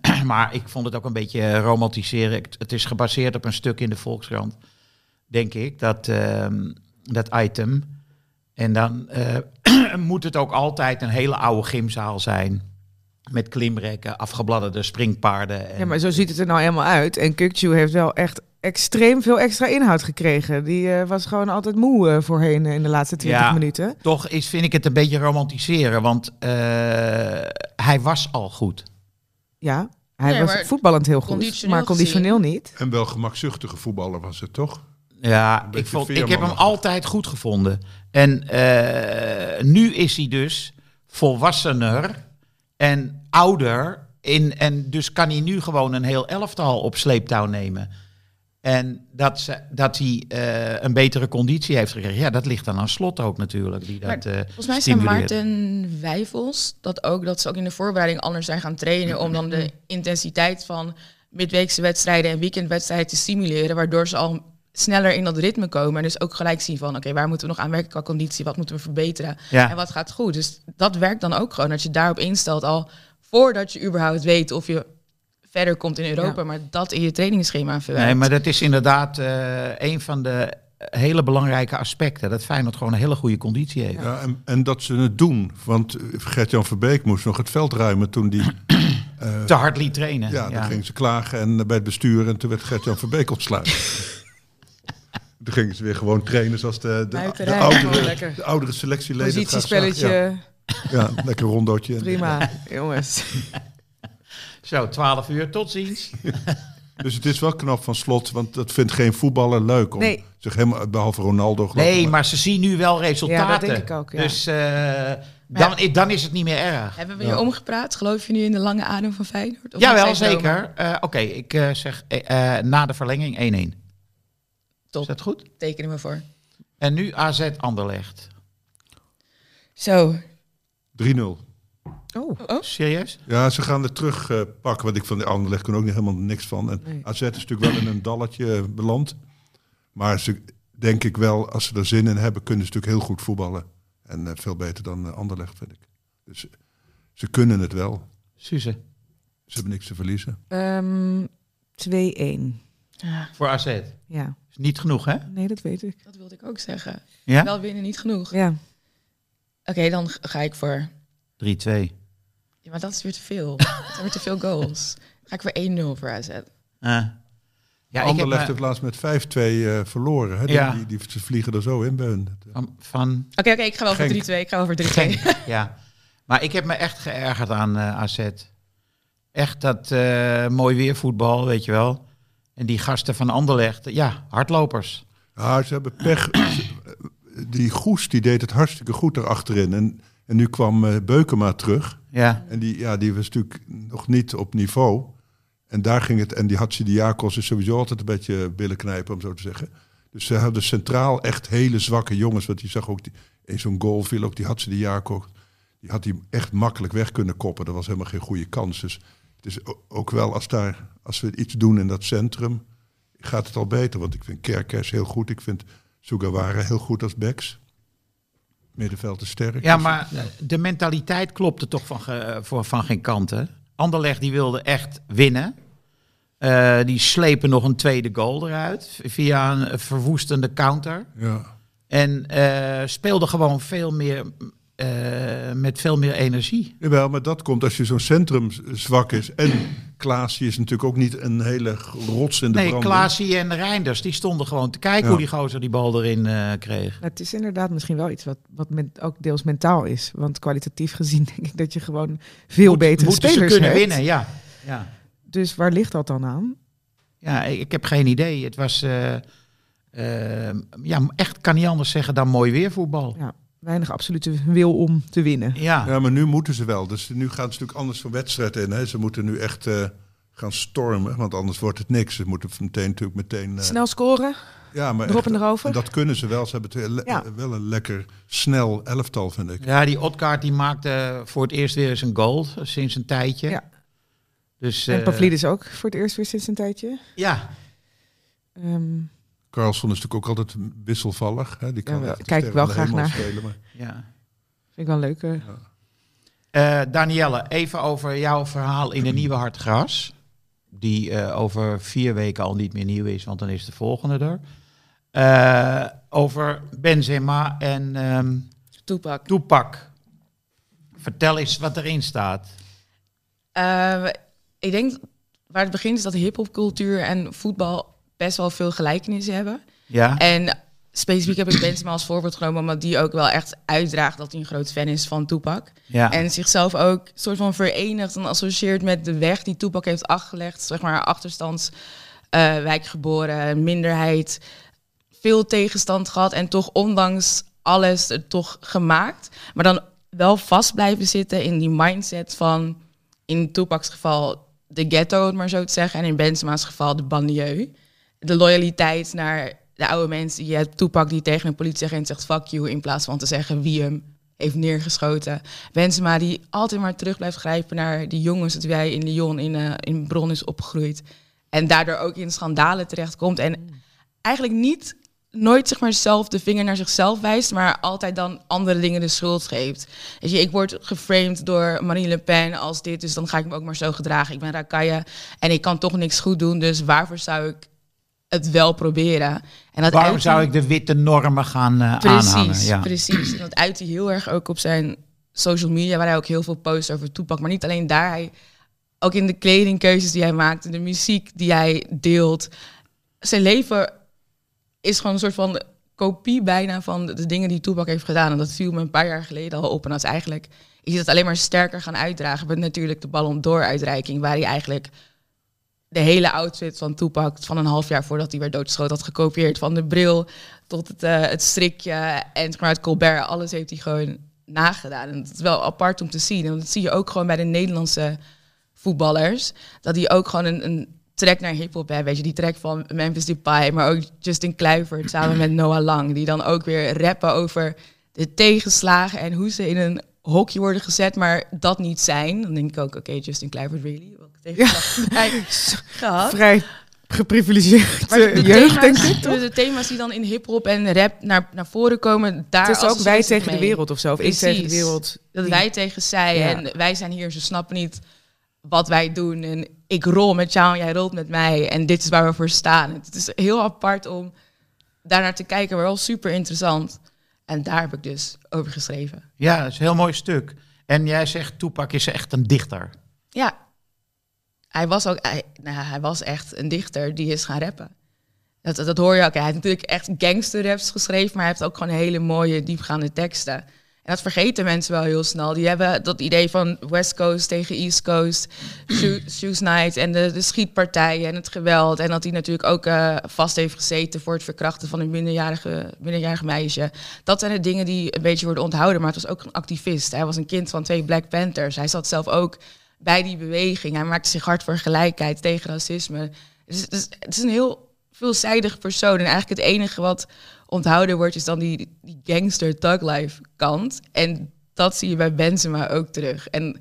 *clears throat* maar ik vond het ook een beetje romantiseren. Ik- Het is gebaseerd op een stuk in de Volkskrant, denk ik, dat, ehm, dat item. En dan eh, *clears throat* moet het ook altijd een hele oude gymzaal zijn. Met klimrekken, afgebladderde springpaarden. En, Ja, maar zo ziet het er nou helemaal uit. En Kukju heeft wel echt extreem veel extra inhoud gekregen. Die eh, was gewoon altijd moe eh, voorheen eh, in de laatste 20 Ja. minuten. Toch is, vind ik het een beetje romantiseren, want eh, hij was al goed. Ja, hij Nee, was maar voetballend heel goed, conditioneel maar conditioneel niet. En wel gemakzuchtige voetballer was het toch? Ja, ik, vond, ik heb hem altijd goed gevonden. En eh, nu is hij dus volwassener en ouder. In, en dus kan hij nu gewoon een heel elftal op sleeptouw nemen. En dat, ze, dat hij eh, een betere conditie heeft gekregen. Ja, dat ligt dan aan slot ook natuurlijk. Die dat, eh, Volgens mij zijn. Maarten Wijfels dat ook dat ze ook in de voorbereiding anders zijn gaan trainen om dan de *laughs* intensiteit van midweekse wedstrijden en weekendwedstrijden te stimuleren, waardoor ze al sneller in dat ritme komen en dus ook gelijk zien van oké, waar moeten we nog aan werken qua conditie, wat moeten we verbeteren Ja. en wat gaat goed. Dus dat werkt dan ook gewoon dat je daarop instelt al voordat je überhaupt weet of je verder komt in Europa, Ja. maar dat in je trainingsschema verwerkt. Nee, maar dat is inderdaad eh, een van de hele belangrijke aspecten. Dat Feyenoord gewoon een hele goede conditie heeft. Ja, en, en dat ze het doen. Want eh, Gert-Jan Verbeek moest nog het veld ruimen toen die... *clears throat* eh, Te hard liet trainen. ja, dan gingen ze klagen en, bij het bestuur en toen werd Gert-Jan Verbeek ontsluiten. *laughs* toen gingen ze weer gewoon trainen zoals de, de, oudere, de oudere selectieleden. Positiespelletje. Ja, ja, lekker rondootje. prima, jongens. *laughs* Zo, 12 uur, tot ziens. *laughs* Dus het is wel knap van slot, want dat vindt geen voetballer leuk om Nee. zich helemaal, behalve Ronaldo Nee, maar ze zien nu wel resultaten. Ja, dat denk ik ook, ja. Dus eh, dan, dan is het niet meer erg. Hebben we je omgepraat? Geloof je nu in de lange adem van Feyenoord? Of steeds dromen? zeker. Eh, Oké, ik eh, zeg na de verlenging 1-1. Top. Is dat goed? Tekenen we voor. En nu AZ Anderlecht. Zo. 3-0. Oh, Serieus? Ja, ze gaan er terug eh, pakken, want ik van de Anderlecht kon ook niet helemaal niks van. En Nee. AZ is natuurlijk wel in een dalletje eh, beland. Maar ze denk ik wel, als ze er zin in hebben, kunnen ze natuurlijk heel goed voetballen. En eh, veel beter dan eh, Anderlecht, vind ik. Dus ze kunnen het wel. Suze. Ze hebben niks te verliezen. Ehm 2-1. Ja, Voor AZ. Ja, Is niet genoeg, hè? nee, dat weet ik. dat wilde ik ook zeggen. Ja? Wel winnen niet genoeg. Ja, Oké, dan ga ik voor... 3-2. Ja, maar dat is weer te veel. *laughs* dat zijn weer te veel goals. Ga ik voor 1-0 voor AZ. Eh. ja, ik heb Anderlecht me- heeft laatst met 5-2 eh, verloren. Hè? Die, Ja. die, vliegen er zo in bij hun. van, van Oké, oké, ik ga wel Genk. voor 3-2. Ik ga wel voor 3-2. Genk, *laughs* ja. Maar ik heb me echt geërgerd aan eh, AZ. Echt dat eh, mooi weervoetbal, weet je wel. En die gasten van Anderlecht, ja, hardlopers. Ja, ze hebben pech. *clears throat* die Goes die deed het hartstikke goed erachterin. En, en nu kwam eh, Beukema terug. Ja, En die, ja, die was natuurlijk nog niet op niveau. En daar ging het. En die Hatsidiakos is sowieso altijd een beetje billen knijpen, om zo te zeggen. Dus ze hadden centraal echt hele zwakke jongens. Want je zag ook die, in zo'n goal viel ook die Hatsidiakos. Die had hij echt makkelijk weg kunnen koppen. Dat was helemaal geen goede kans. Dus het is ook wel als, daar, als we iets doen in dat centrum, gaat het al beter. Want ik vind Kerkers heel goed. Ik vind Sugawara heel goed als backs. Middenveld is sterk. ja Dus- maar de mentaliteit klopte toch van, ge- voor, van geen kant, hè? Anderlecht die wilde echt winnen. Eh, die slepen nog een tweede goal eruit via een verwoestende counter. Ja. En eh speelde gewoon veel meer eh, met veel meer energie. Jawel, maar dat komt als je zo'n centrum zwak is. En Klaasje is natuurlijk ook niet een hele rots in de Nee, branding. Klaasie en Reinders, die stonden gewoon te kijken Ja. hoe die gozer die bal erin eh, kreeg. Het is inderdaad misschien wel iets wat, wat met, ook deels mentaal is. Want kwalitatief gezien *laughs* denk ik dat je gewoon veel Moet- betere moeten spelers ze kunnen hebt. winnen, ja. ja. Dus waar ligt dat dan aan? Ja, ik, ik heb geen idee. Het was eh, eh, ja, echt kan niet anders zeggen dan mooi weervoetbal. Ja. Weinig absolute wil om te winnen. Ja, Ja, maar nu moeten ze wel. Dus nu gaan ze natuurlijk anders voor wedstrijd in. Hè. Ze moeten nu echt eh, gaan stormen, want anders wordt het niks. Ze moeten meteen natuurlijk meteen... eh, Snel scoren, ja, maar erop echt- en erover. en dat kunnen ze wel. Ze hebben twee le- Ja. wel een lekker snel elftal, vind ik. ja die Otkaart die maakte voor het eerst weer eens een goal eh, sinds een tijdje. Ja. Dus, en Pavlidis ook voor het eerst weer sinds een tijdje. Ja, Ehm, Carlson is natuurlijk ook altijd wisselvallig. Hè. Die kan Ja, kijk ik wel graag naar. spelen, maar ja. vind ik wel leuk. eh. Eh, Danielle, even over jouw verhaal in de Nieuwe Hartgras. Die eh, over vier weken al niet meer nieuw is, want dan is de volgende er. Eh, over Benzema en ehm Toepak. Toepak. Vertel eens wat erin staat. Eh, ik denk waar het begint is dat hip-hopcultuur en voetbal best wel veel gelijkenissen hebben. Ja? En specifiek heb ik Benzema als voorbeeld genomen, omdat die ook wel echt uitdraagt dat hij een groot fan is van Tupac. ja. En zichzelf ook soort van verenigt en associeert met de weg die Tupac heeft afgelegd. Zeg maar achterstandswijk geboren, minderheid, veel tegenstand gehad en toch ondanks alles het toch gemaakt. Maar dan wel vast blijven zitten in die mindset van, in Tupac's geval de ghetto, om het maar zo te zeggen. En in Benzema's geval de banlieue. De loyaliteit naar de oude mensen. Je hebt Tupac die tegen een politieagent zegt fuck you... in plaats van te zeggen wie hem heeft neergeschoten. Benzema die altijd maar terug blijft grijpen naar die jongens... dat wij in Lyon in, eh in Bron is opgegroeid. En daardoor ook in schandalen terechtkomt. En eigenlijk niet nooit zeg maar zelf de vinger naar zichzelf wijst, maar altijd dan andere dingen de schuld geeft. Je, ik word geframed door Marine Le Pen als dit, dus dan ga ik me ook maar zo gedragen. Ik ben Rakaya en ik kan toch niks goed doen, dus waarvoor zou ik het wel proberen? En dat Waarom zou ik de witte normen gaan eh, Precies, aanhangen? Ja. precies. En dat uit hij heel erg ook op zijn social media, waar hij ook heel veel posts over toepakt. Maar niet alleen daar, hij, ook in de kledingkeuzes die hij maakt, in de muziek die hij deelt. Zijn leven is gewoon een soort van kopie bijna van de, de dingen die Tupac heeft gedaan. En dat viel me een paar jaar geleden al op. En dat is eigenlijk, is het alleen maar sterker gaan uitdragen. Met natuurlijk de Ballon d'Or uitreiking, waar hij eigenlijk de hele outfit van Tupac van een half jaar voordat hij werd doodgeschoten had gekopieerd. Van de bril tot het, eh, het strikje en het Colbert. Alles heeft hij gewoon nagedaan. En dat is wel apart om te zien. En dat zie je ook gewoon bij de Nederlandse voetballers. Dat die ook gewoon een, een track naar hip-hop hebben. Weet je, die track van Memphis Depay, maar ook Justin Kluivert samen met Noah Lang. Die dan ook weer rappen over de tegenslagen en hoe ze in een hokje worden gezet, maar dat niet zijn. Dan denk ik ook, oké, Justin Kluivert, really? Tegenslag jij *laughs* gehad? Vrij geprivilegeerd de, de jeugd, denk thema's, ik. toch? de, thema's die dan in hip-hop en rap naar, naar voren komen, daar Het is ook wij tegen de wereld of zo. Of ik tegen de wereld. Dat Die- wij tegen zij Ja. en wij zijn hier, ze snappen niet wat wij doen. En ik rol met jou en jij rolt met mij. En dit is waar we voor staan. Het is heel apart om daarnaar te kijken, maar wel super interessant. En daar heb ik dus over geschreven. Ja, dat is een heel mooi stuk. En jij zegt, Toepak is echt een dichter. Ja, hij was ook, hij, nou, hij was echt een dichter die is gaan rappen. Dat, dat hoor je ook. Hij heeft natuurlijk echt gangsterraps geschreven, maar hij heeft ook gewoon hele mooie, diepgaande teksten. En dat vergeten mensen wel heel snel. Die hebben dat idee van West Coast tegen East Coast, *clears throat* Shoe- Shoes Night en de, de schietpartijen en het geweld. En dat hij natuurlijk ook eh, vast heeft gezeten voor het verkrachten van een minderjarige, minderjarige meisje. Dat zijn de dingen die een beetje worden onthouden. Maar het was ook een activist. Hij was een kind van twee Black Panthers. Hij zat zelf ook bij die beweging. Hij maakte zich hard voor gelijkheid, tegen racisme. Dus het is, een heel veelzijdig persoon. En eigenlijk het enige wat onthouden wordt, is dan die, die gangster thug life kant. En dat zie je bij Benzema ook terug. En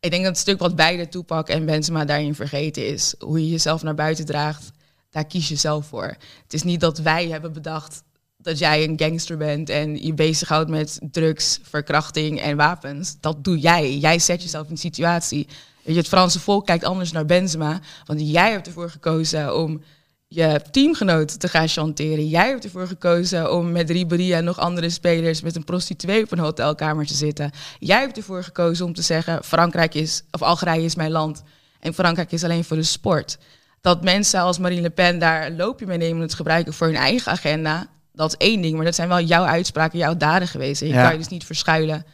ik denk dat het stuk wat beide Tupac en Benzema daarin vergeten is, hoe je jezelf naar buiten draagt, daar kies je zelf voor. Het is niet dat wij hebben bedacht dat jij een gangster bent en je bezighoudt met drugs, verkrachting en wapens. Dat doe jij. Jij zet jezelf in die situatie. Je, het Franse volk kijkt anders naar Benzema, want jij hebt ervoor gekozen om je teamgenoot te gaan chanteren. Jij hebt ervoor gekozen om met Ribéry en nog andere spelers met een prostituee op een hotelkamer te zitten. Jij hebt ervoor gekozen om te zeggen: Frankrijk is, of Algerije is mijn land en Frankrijk is alleen voor de sport. Dat mensen als Marine Le Pen daar een loopje mee nemen en het gebruiken voor hun eigen agenda, dat is één ding. Maar dat zijn wel jouw uitspraken, jouw daden geweest. En je Ja. kan je dus niet verschuilen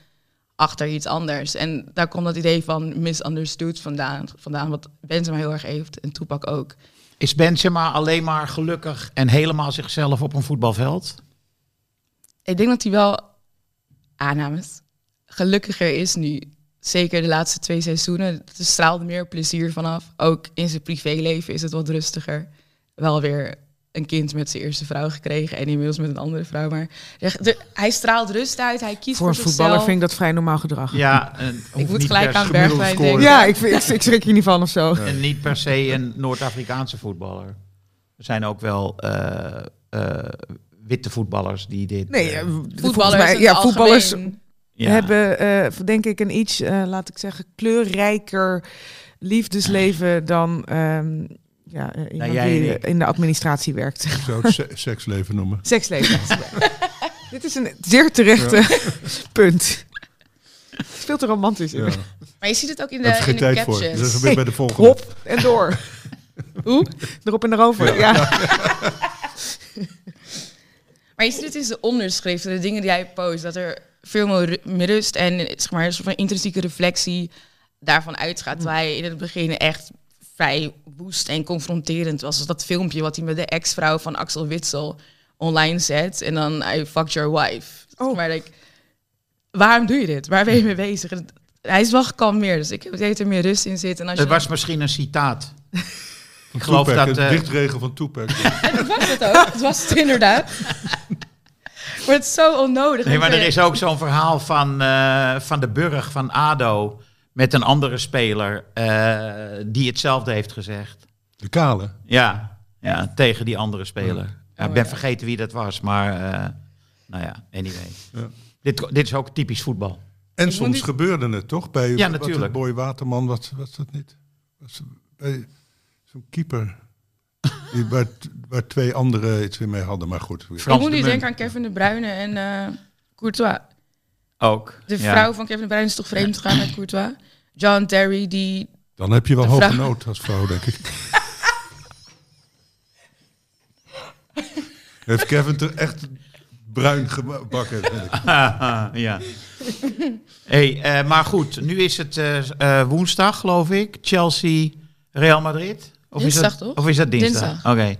achter iets anders. En daar komt dat idee van misunderstood vandaan, vandaan wat Benzema heel erg heeft en Tupac ook. Is Benzema alleen maar gelukkig en helemaal zichzelf op een voetbalveld? Ik denk dat hij wel aannames, gelukkiger is nu. Zeker de laatste twee seizoenen. Er straalde meer plezier vanaf. Ook in zijn privéleven is het wat rustiger. Wel weer een kind met zijn eerste vrouw gekregen en inmiddels met een andere vrouw. Maar de- de- hij straalt rust uit. Hij kiest Voor voor, een voetballer zichzelf. vind ik dat vrij normaal gedrag. Ja, en Ik moet niet gelijk per- aan gemiddelde Bergwijn denken. Ja, ik, vind- ik, ik schrik hier niet van of zo. En niet per se een Noord-Afrikaanse voetballer. Er zijn ook wel eh, eh, witte voetballers die dit... Nee, volgens Voetballers, mij, ja, voetballers ja. hebben, eh, denk ik, een iets, eh, laat ik zeggen, kleurrijker liefdesleven dan ehm, ja, eh, jij en die ik. in de administratie werkt. Ik zou het se- *laughs* seksleven noemen. Seksleven. *laughs* Dit is een zeer terechte *laughs* punt. Het is veel te romantisch. Ja. Maar je ziet het ook in de, heb in ik de geen tijd voor. captions. Dus dat gebeurt bij de volgende. Hop en door. Hoe? Erop en erover. Ja. Maar je ziet het in de onderschriften, de dingen die hij post, dat er veel meer ru- meer rust en zeg maar, een soort van intrinsieke reflectie daarvan uitgaat. Terwijl hij in het begin echt vrij woest en confronterend was. Dus dat filmpje wat hij met de ex-vrouw van Axel Witsel online zet en dan I fucked your wife. Oh. Maar ik, waarom doe je dit? Waar ben je mee bezig? En het- hij is wel gekalmeerd, dus ik heb er meer rust in zit. En als je Het was misschien een citaat. *laughs* Ik geloof Tupac, dat... het eh, dichtregel van Tupac. *laughs* Dat was het ook. Dat was het inderdaad. *laughs* Maar het is zo onnodig. Nee, maar er is ook zo'n verhaal van, eh, van de Burg van ADO met een andere speler eh, die hetzelfde heeft gezegd. De kale. Ja, ja tegen die andere speler. Ja, ik ben vergeten wie dat was, maar eh, nou ja, anyway. Ja. Dit, dit is ook typisch voetbal. En soms niet- gebeurde het toch? Bij Ja, wat, natuurlijk. Boy Waterman, wat was dat niet? Was, bij zo'n keeper. Die, *laughs* waar, waar twee anderen iets weer mee hadden, maar goed. Frans ik moet de nu Munt. denken aan Kevin De Bruyne en eh, Courtois. Ook. De ja. vrouw van Kevin De Bruyne is toch vreemd gegaan met Courtois? John Terry, die... Dan heb je wel hoge vrouw- nood als vrouw, denk ik. *laughs* Heeft Kevin er echt bruin gebakken? *laughs* ja. Hey, eh, maar goed, nu is het eh, eh, woensdag, geloof ik. Chelsea, Real Madrid. Of is dat, toch? Of is dat dinsdag? Dinsdag. Oké.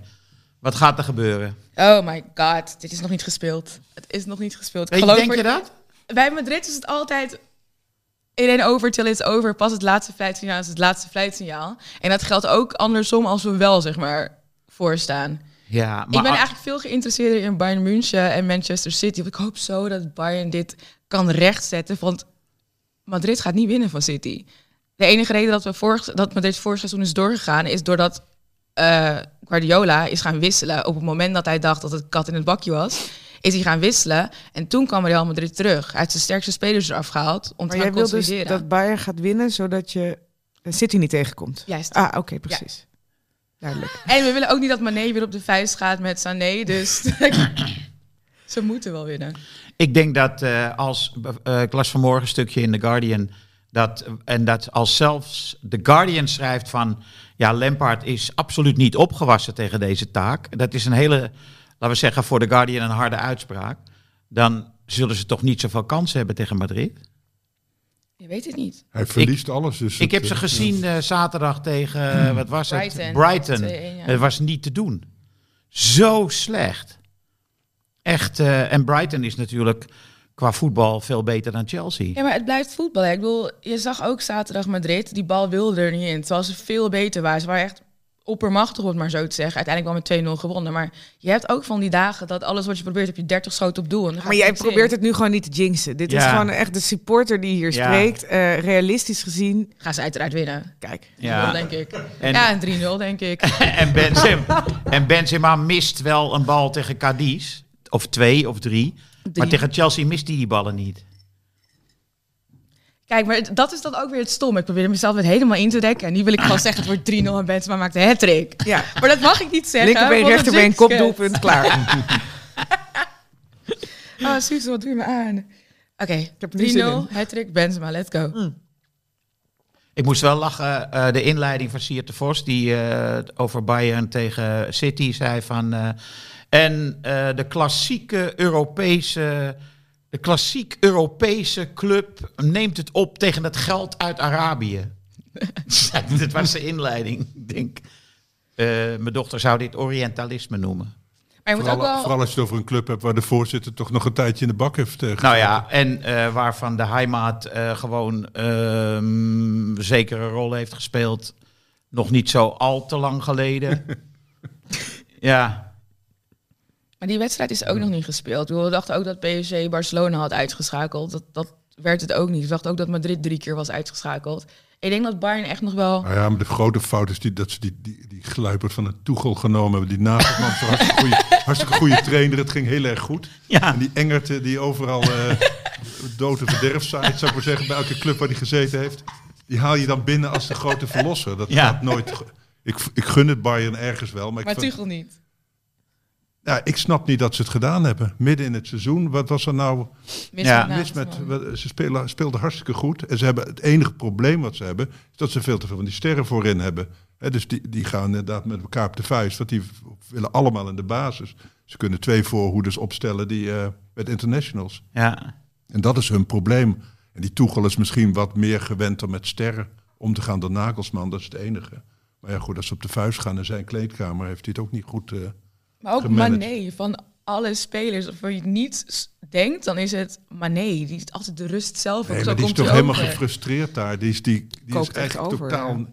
Wat gaat er gebeuren? Oh my god, dit is nog niet gespeeld. Het is nog niet gespeeld. Ik Weet, geloof denk je dat? Bij Madrid is het altijd... Iedereen over till it's over. Pas het laatste fluitsignaal is het laatste fluitsignaal. En dat geldt ook andersom als we wel, zeg maar, voorstaan. Ja, maar ik ben eigenlijk veel geïnteresseerder in Bayern München en Manchester City. Want ik hoop zo dat Bayern dit kan rechtzetten. Want Madrid gaat niet winnen van City. De enige reden dat, we vorig, dat Madrid vorig seizoen is doorgegaan... is doordat eh, Guardiola is gaan wisselen. Op het moment dat hij dacht dat het kat in het bakje was... is hij gaan wisselen. En toen kwam Real Madrid terug. Hij heeft zijn sterkste spelers eraf gehaald om Maar te jij wil dus dat Bayern gaat winnen, zodat je City niet tegenkomt. Juist. Ah, oké, precies. Duidelijk. En we willen ook niet dat Mané weer op de vuist gaat met Sané. Dus *laughs* ze moeten wel winnen. Ik denk dat eh, als, eh, ik las vanmorgen een stukje in The Guardian, dat, en dat als zelfs The Guardian schrijft van, ja, Lampard is absoluut niet opgewassen tegen deze taak. Dat is een hele, laten we zeggen, voor The Guardian een harde uitspraak. Dan zullen ze toch niet zoveel kansen hebben tegen Madrid. Je weet het niet. Hij verliest alles. Dus Ik het, heb ze eh, gezien eh, zaterdag tegen, eh, wat was het? Brighton. Brighton. 2-1, ja. Het was niet te doen. Zo slecht. Echt, eh, en Brighton is natuurlijk qua voetbal veel beter dan Chelsea. Ja, maar het blijft voetbal. hè. Ik bedoel, je zag ook zaterdag Madrid, die bal wilde er niet in. Terwijl ze veel beter waren. Ze waren echt oppermachtig, om het maar zo te zeggen. Uiteindelijk wel met 2-0 gewonnen. Maar je hebt ook van die dagen dat alles wat je probeert, heb je 30 schoten op doel. En dan gaat Maar jij in. probeert het nu gewoon niet te jinxen. Dit is gewoon echt de supporter die hier Ja. spreekt. Eh, realistisch gezien, Gaan ze uiteraard winnen. kijk. Ja. 3-0, denk ik. En- ja, een 3-0, denk ik. *laughs* En Benzema, en Benzema mist wel een bal tegen Cadiz. Of twee of drie. Maar tegen Chelsea mist hij die ballen niet. Kijk, maar dat is dan ook weer het stom. Ik probeer mezelf weer helemaal in te dekken. En nu wil ik gewoon *laughs* zeggen, het wordt 3-0 en Benzema maakt een hat-trick. Ja. Maar dat mag ik niet zeggen. Linkerbeen, rechterbeen, kopdoelpunt, klaar. *laughs* Ah, Suze, wat doe je me aan? Oké, in. 3-0, hat-trick, Benzema, let's go. Ik moest wel lachen, eh, de inleiding van Siert de Vos, die eh, over Bayern tegen City zei van... eh, en eh, de klassieke Europese, de klassiek Europese club neemt het op tegen het geld uit Arabië. *laughs* dat was de inleiding. Ik denk, eh, mijn dochter zou dit Orientalisme noemen. Maar je moet Vooral, ook wel... vooral als je het over een club hebt waar de voorzitter toch nog een tijdje in de bak heeft eh, Nou ja, en eh, waarvan de Heimaat eh, gewoon ehm, een zekere rol heeft gespeeld. Nog niet zo al te lang geleden. *laughs* ja, Maar die wedstrijd is ook nog niet gespeeld. Ik We dachten ook dat PSG Barcelona had uitgeschakeld. Dat, dat werd het ook niet. We dachten ook dat Madrid drie keer was uitgeschakeld. Ik denk dat Bayern echt nog wel... Nou ja, maar de grote fout is die, dat ze die, die, die gluiperd van een Toegel genomen hebben. Die een hartstikke goede, *laughs* hartstikke goede trainer. Het ging heel erg goed. ja. En die Engert die overal eh dood en verderf zaait, zou ik maar zeggen, bij elke club waar hij gezeten heeft. Die haal je dan binnen als de grote verlosser. Dat Ja. gaat nooit. Ik, ik gun het Bayern ergens wel, maar, ik, Maar vind- Tuchel niet. Ja, ik snap niet dat ze het gedaan hebben. Midden in het seizoen. Wat was er nou Mis Ja. met mis Ze spelen, speelden hartstikke goed. En ze hebben het enige probleem wat ze hebben, is dat ze veel te veel van die sterren voorin hebben. Hè, dus die, die gaan inderdaad met elkaar op de vuist. Want die willen allemaal in de basis. Ze kunnen twee voorhoeders opstellen die eh, met internationals. ja. En dat is hun probleem. En die Toegel is misschien wat meer gewend om met sterren om te gaan dan Nagelsman. Dat is het enige. Maar ja, goed, als ze op de vuist gaan in zijn kleedkamer, heeft hij het ook niet goed. eh, Maar ook gemanaged. Mané, van alle spelers, of je het niet denkt, dan is het Mané. Die is altijd de rust zelf. Nee, ook. Zo maar die is toch helemaal over. gefrustreerd daar. Die is, die, die is echt eigenlijk over, totaal ja.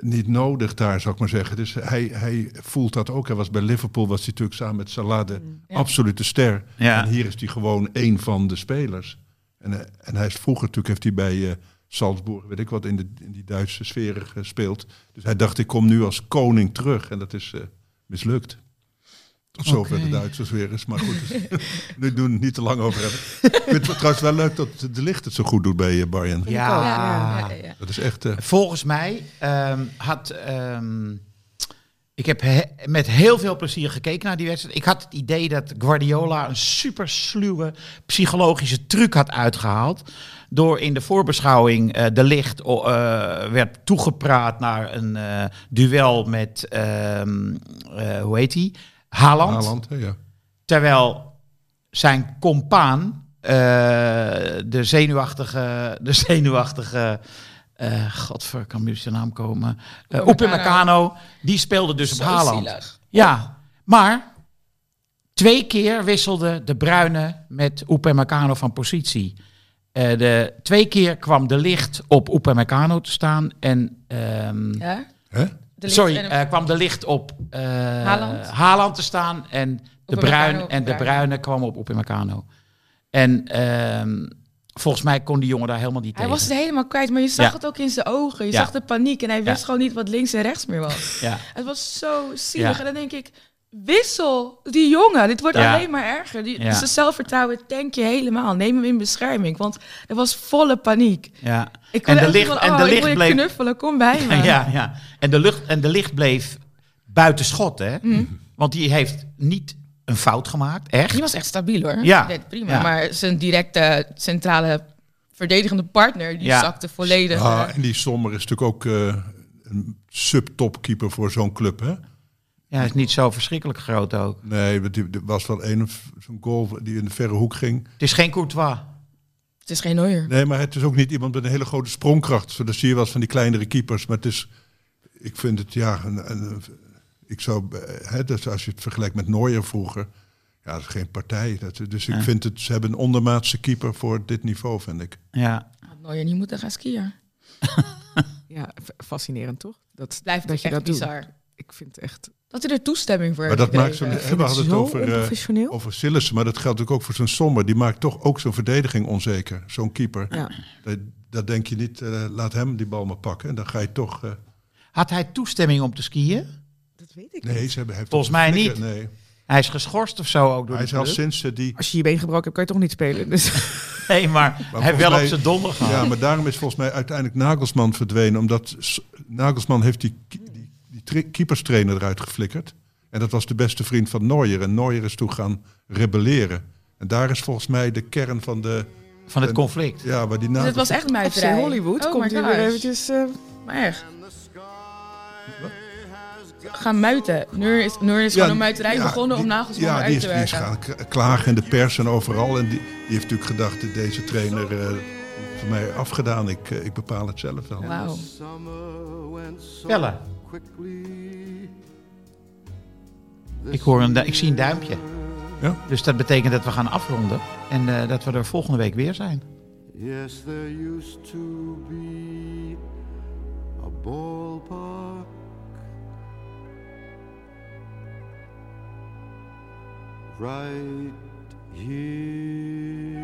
niet nodig daar, zou ik maar zeggen. Dus hij, hij voelt dat ook. Hij was bij Liverpool, was hij natuurlijk samen met Salah de Ja. absolute ster. Ja. En hier is hij gewoon één van de spelers. En, eh, en hij is vroeger natuurlijk, heeft hij bij eh, Salzburg, weet ik wat, in, de, in die Duitse sferen gespeeld. Dus hij dacht, ik kom nu als koning terug. En dat is eh, mislukt. Tot zover Oké. de Duitsers weer eens. Maar goed, dus, *laughs* nu doen we het niet te lang over hebben. Ik vind het trouwens wel leuk dat de licht het zo goed doet bij eh, ook, Ja. Ja. Dat is echt... eh, Volgens mij ehm, had. ehm, ik heb he- met heel veel plezier gekeken naar die wedstrijd. Ik had het idee dat Guardiola een super sluwe psychologische truc had uitgehaald. Door in de voorbeschouwing eh, de licht eh, werd toegepraat naar een eh, duel met, ehm, eh, hoe heet hij? Haaland. Haaland, ja. Terwijl zijn compaan, eh, de zenuwachtige, de zenuwachtige, eh godver, kan nu zijn naam komen, uh, Upamecano, die speelde dus op Zo Haaland. zielig. Ja, maar twee keer wisselde de Bruine met Upamecano van positie. Eh, de, twee keer kwam de licht op Upamecano te staan en... ehm, Ja? Hè? De Sorry, eh, kwam de licht op eh Haaland? Haaland te staan en de, bruin, op en de Bruin. bruine kwam op Upamecano. En ehm, volgens mij kon die jongen daar helemaal niet Hij tegen. was het helemaal kwijt, maar je zag Ja. het ook in zijn ogen. Je Ja. zag de paniek en hij wist Ja. gewoon niet wat links en rechts meer was. Het was zo zielig. En dan denk ik, wissel die jongen. Dit wordt Ja. alleen maar erger. Die, Ja. Zijn zelfvertrouwen tank je helemaal. Neem hem in bescherming, want er was volle paniek. Ja. Ik En de echt licht- van, en oh, de ik licht wil je bleef- knuffelen, kom bij *laughs* me. ja, ja. En, de lucht, en de licht bleef buiten schot, hè? Mhm. Want die heeft niet een fout gemaakt, echt. Die was echt stabiel hoor. Ja. Die deed prima. Ja. Maar zijn directe centrale verdedigende partner, die Ja. zakte volledig. Ah, eh, en die Sommer is natuurlijk ook eh, een subtopkeeper voor zo'n club, hè? Ja, hij is niet zo verschrikkelijk groot ook. Nee, want die- er was wel een of zo'n goal die in de verre hoek ging. Het is geen Courtois. het is geen Neuer. Nee, maar het is ook niet iemand met een hele grote sprongkracht. Zo, Dat zie je eens van die kleinere keepers. Maar het is, ik vind het, ja, een, een- ik zou, eh, hè, dus als je het vergelijkt met Neuer vroeger, ja, dat is geen partij. Dat, dus ik Ja. vind het, ze hebben een ondermaatse keeper voor dit niveau, vind ik. Ja. Had Neuer niet moeten gaan skiën. *laughs* Ja, fascinerend toch? Dat, Blijft dat je echt dat doet. bizar. Ik vind het echt Dat hij er toestemming voor Maar heeft dat maakt zo'n, we hadden het over, eh, onprofessioneel. over Sillissen, maar dat geldt natuurlijk ook voor zo'n Sommer. Die maakt toch ook zo'n verdediging onzeker, zo'n keeper. ja. Dat, dat denk je niet, eh, laat hem die bal maar pakken. En dan ga je toch... eh, Had hij toestemming om te skiën? Dat weet ik nee, niet. ze hebben, hij heeft Volgens mij niet. Nee. Hij is geschorst of zo ook door Hij de is al sinds die... Als je je been gebroken hebt, kan je toch niet spelen. Dus *laughs* Nee, maar, hij heeft volgens wel mij- op zijn donder gehad. Ja, maar daarom is volgens mij uiteindelijk Nagelsman verdwenen. Omdat S- Nagelsman heeft die, die, keeperstrainer eruit geflikkerd. En dat was de beste vriend van Neuer. En Neuer is toen gaan rebelleren. En daar is volgens mij de kern van de... Van het conflict. Ja, waar die Dus het was echt FC muiterij. Hollywood Oh komt hier weer eventjes... eh, Maar echt. Gaan muiten. Neur is, Neur is gewoon een muiterij ja, begonnen om die- Nagelsman Ja, die eruit is, te die is werken. gaan klagen in de pers en overal. En die, die heeft natuurlijk gedacht, dat deze trainer uh, voor mij afgedaan. Ik, uh, ik bepaal het zelf wel. Wauw. Summer Ik, hoor een, ik zie een duimpje. Ja. Dus dat betekent dat we gaan afronden. En eh, dat we er volgende week weer zijn. Yes, there used to be a ballpark right here.